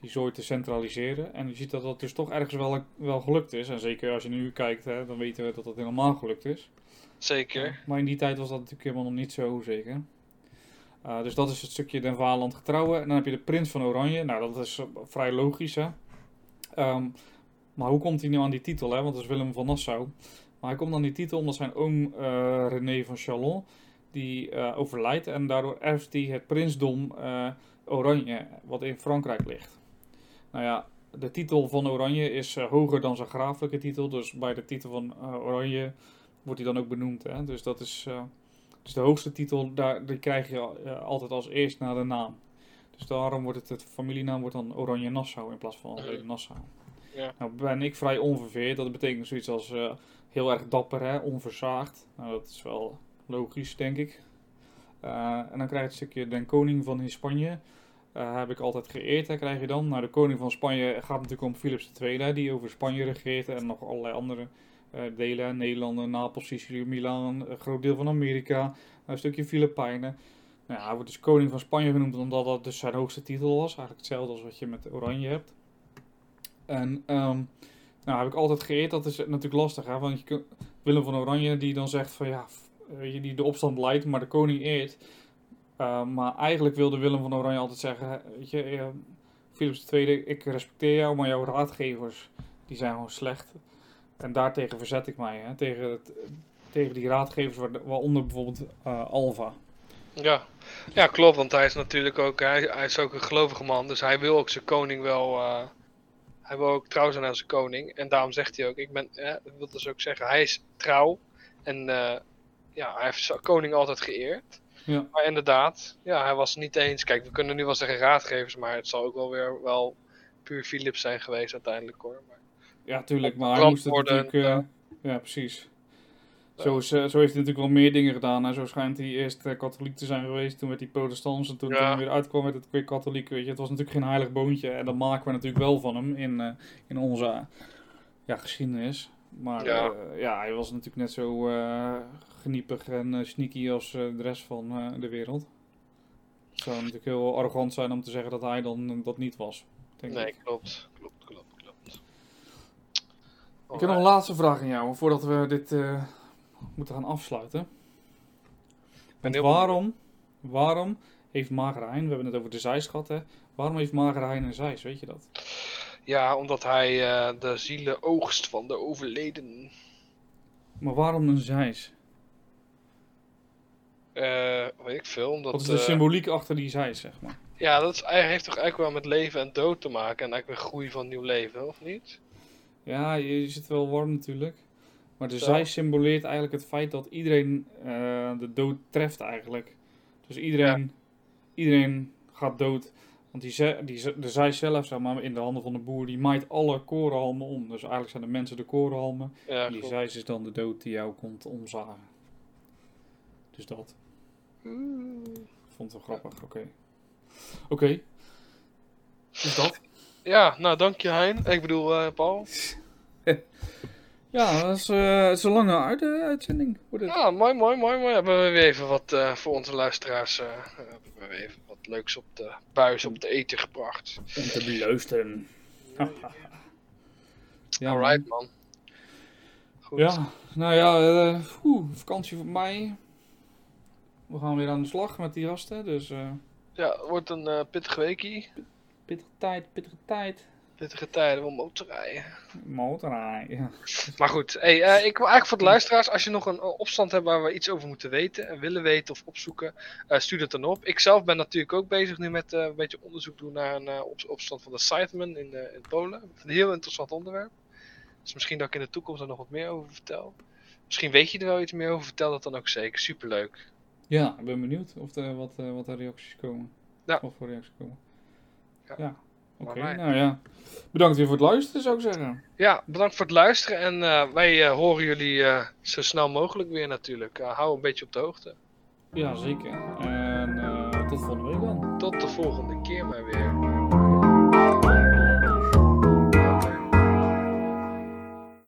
die zooi te centraliseren. En je ziet dat dat dus toch ergens wel, wel gelukt is. En zeker als je nu kijkt, hè, dan weten we dat dat helemaal gelukt is. Zeker. Maar in die tijd was dat natuurlijk helemaal nog niet zo zeker. Uh, dus dat is het stukje Den Vaderland getrouwen. En dan heb je de prins van Oranje. Nou, dat is vrij logisch, hè. Um, maar hoe komt hij nu aan die titel, hè? Want dat is Willem van Nassau. Maar hij komt aan die titel omdat zijn oom uh, René van Chalon... die uh, overlijdt en daardoor erft hij het prinsdom uh, Oranje... wat in Frankrijk ligt. Nou ja, de titel van Oranje is uh, hoger dan zijn grafelijke titel. Dus bij de titel van Oranje wordt hij dan ook benoemd. Hè? Dus dat is dus de hoogste titel, daar, die krijg je altijd als eerst na de naam. Dus daarom wordt het, het familienaam wordt dan Oranje Nassau in plaats van Nassau. Ja. Nou ben ik vrij onverveerd. Dat betekent zoiets als heel erg dapper, hè? onversaagd. Nou, dat is wel logisch, denk ik. Uh, en dan krijg je het stukje den koning van Spanje. Uh, heb ik altijd geëerd, hè, krijg je dan. Nou, de koning van Spanje gaat natuurlijk om Philips II, die over Spanje regeert en nog allerlei andere uh, delen. Nederlanden, Napels, Sicilië, Milaan, een groot deel van Amerika, een stukje Filipijnen. Nou, hij wordt dus koning van Spanje genoemd omdat dat dus zijn hoogste titel was. Eigenlijk hetzelfde als wat je met Oranje hebt. En um, nou, heb ik altijd geëerd, dat is natuurlijk lastig, hè, want je Willem van Oranje die dan zegt van ja, je, die de opstand leidt, maar de koning eert. Uh, maar eigenlijk wilde Willem van Oranje altijd zeggen, weet je, uh, Philips II, ik respecteer jou, maar jouw raadgevers, die zijn gewoon slecht. En daartegen verzet ik mij, hè, tegen, het, tegen die raadgevers, waaronder bijvoorbeeld uh, Alva. Ja. ja, klopt, want hij is natuurlijk ook, hij, hij, is ook een gelovige man, dus hij wil ook zijn koning wel, hij wil ook trouw zijn aan zijn koning. En daarom zegt hij ook, ik ben, eh, dat wil dus ook zeggen, hij is trouw en ja, hij heeft koning altijd geëerd. Ja. Maar inderdaad, ja, hij was niet eens. Kijk, we kunnen nu wel zeggen raadgevers, maar het zal ook wel weer wel puur Philips zijn geweest uiteindelijk hoor. Maar... Ja, tuurlijk, maar hij moest het natuurlijk... Uh, ja. ja, precies. Zo, is, uh, zo heeft hij natuurlijk wel meer dingen gedaan. En zo schijnt hij eerst uh, katholiek te zijn geweest, toen werd hij protestants en toen ja. hij weer uitkwam werd het weer katholiek. Weet je. Het was natuurlijk geen heilig boontje en dat maken we natuurlijk wel van hem in, uh, in onze ja, geschiedenis. Maar ja. ja, hij was natuurlijk net zo geniepig en sneaky als de rest van de wereld. Het zou natuurlijk heel arrogant zijn om te zeggen dat hij dan dat niet was. Denk nee, ik. klopt. Klopt, klopt, klopt. Ik heb nog een laatste vraag aan jou, voordat we dit uh, moeten gaan afsluiten. Want waarom, waarom heeft Magerhein, we hebben het over de gehad, hè? waarom heeft Magerhein een Zeis, weet je dat? Ja, omdat hij uh, de zielen oogst van de overleden. Maar waarom een Zeis? Uh, weet ik veel. Omdat, Wat is de symboliek achter die Zeis, zeg maar? Ja, dat is, heeft toch eigenlijk wel met leven en dood te maken en eigenlijk weer groei van nieuw leven, of niet? Ja, je zit wel warm natuurlijk. Maar de zij symboleert eigenlijk het feit dat iedereen uh, de dood treft eigenlijk. Dus iedereen, ja. iedereen gaat dood. Want die, ze, die, de zij zelf, zeg maar, in de handen van de boer, die maait alle korenhalmen om. Dus eigenlijk zijn de mensen de korenhalmen. Ja, en die zij is dan de dood die jou komt omzagen. Dus dat. Mm. Vond het wel grappig, oké. Oké. Okay. Dus dat. Ja, nou dank je Hein. Ik bedoel uh, Paul. [LAUGHS] ja, dat is, uh, het is een lange uit, uh, uitzending. Ja, mooi, mooi, mooi, mooi. Hebben we weer even wat uh, voor onze luisteraars. Hebben we weer even wat leuks op de buis, op de eten gebracht. Om te beluisteren. [LAUGHS] ja, Alright man. Goed. Ja, nou ja, oeh, vakantie voor mij. We gaan weer aan de slag met die gasten, dus... Ja, het wordt een uh, pittige weekie. Pittige tijd, pittige tijd. Pittige tijden om motorrijden. Motorrijden. [LAUGHS] Maar goed, hey, uh, ik wil eigenlijk voor de luisteraars, als je nog een opstand hebt waar we iets over moeten weten en willen weten of opzoeken, uh, stuur het dan op. Ik zelf ben natuurlijk ook bezig nu met een beetje onderzoek doen naar een op opstand van de Scytheman in, in Polen. Een heel interessant onderwerp. Dus misschien dat ik in de toekomst er nog wat meer over vertel. Misschien weet je er wel iets meer over, vertel dat dan ook zeker. Superleuk. Ja, ik ben benieuwd of er wat, eh, wat er reacties komen. Ja. Wat voor reacties komen. Ja. Ja. Oké, nou ja. Bedankt weer voor het luisteren, zou ik zeggen. Ja, bedankt voor het luisteren en eh, wij eh, horen jullie eh, zo snel mogelijk weer natuurlijk. Hou een beetje op de hoogte. Ja, zeker. En tot volgende week dan. Tot de volgende keer maar weer.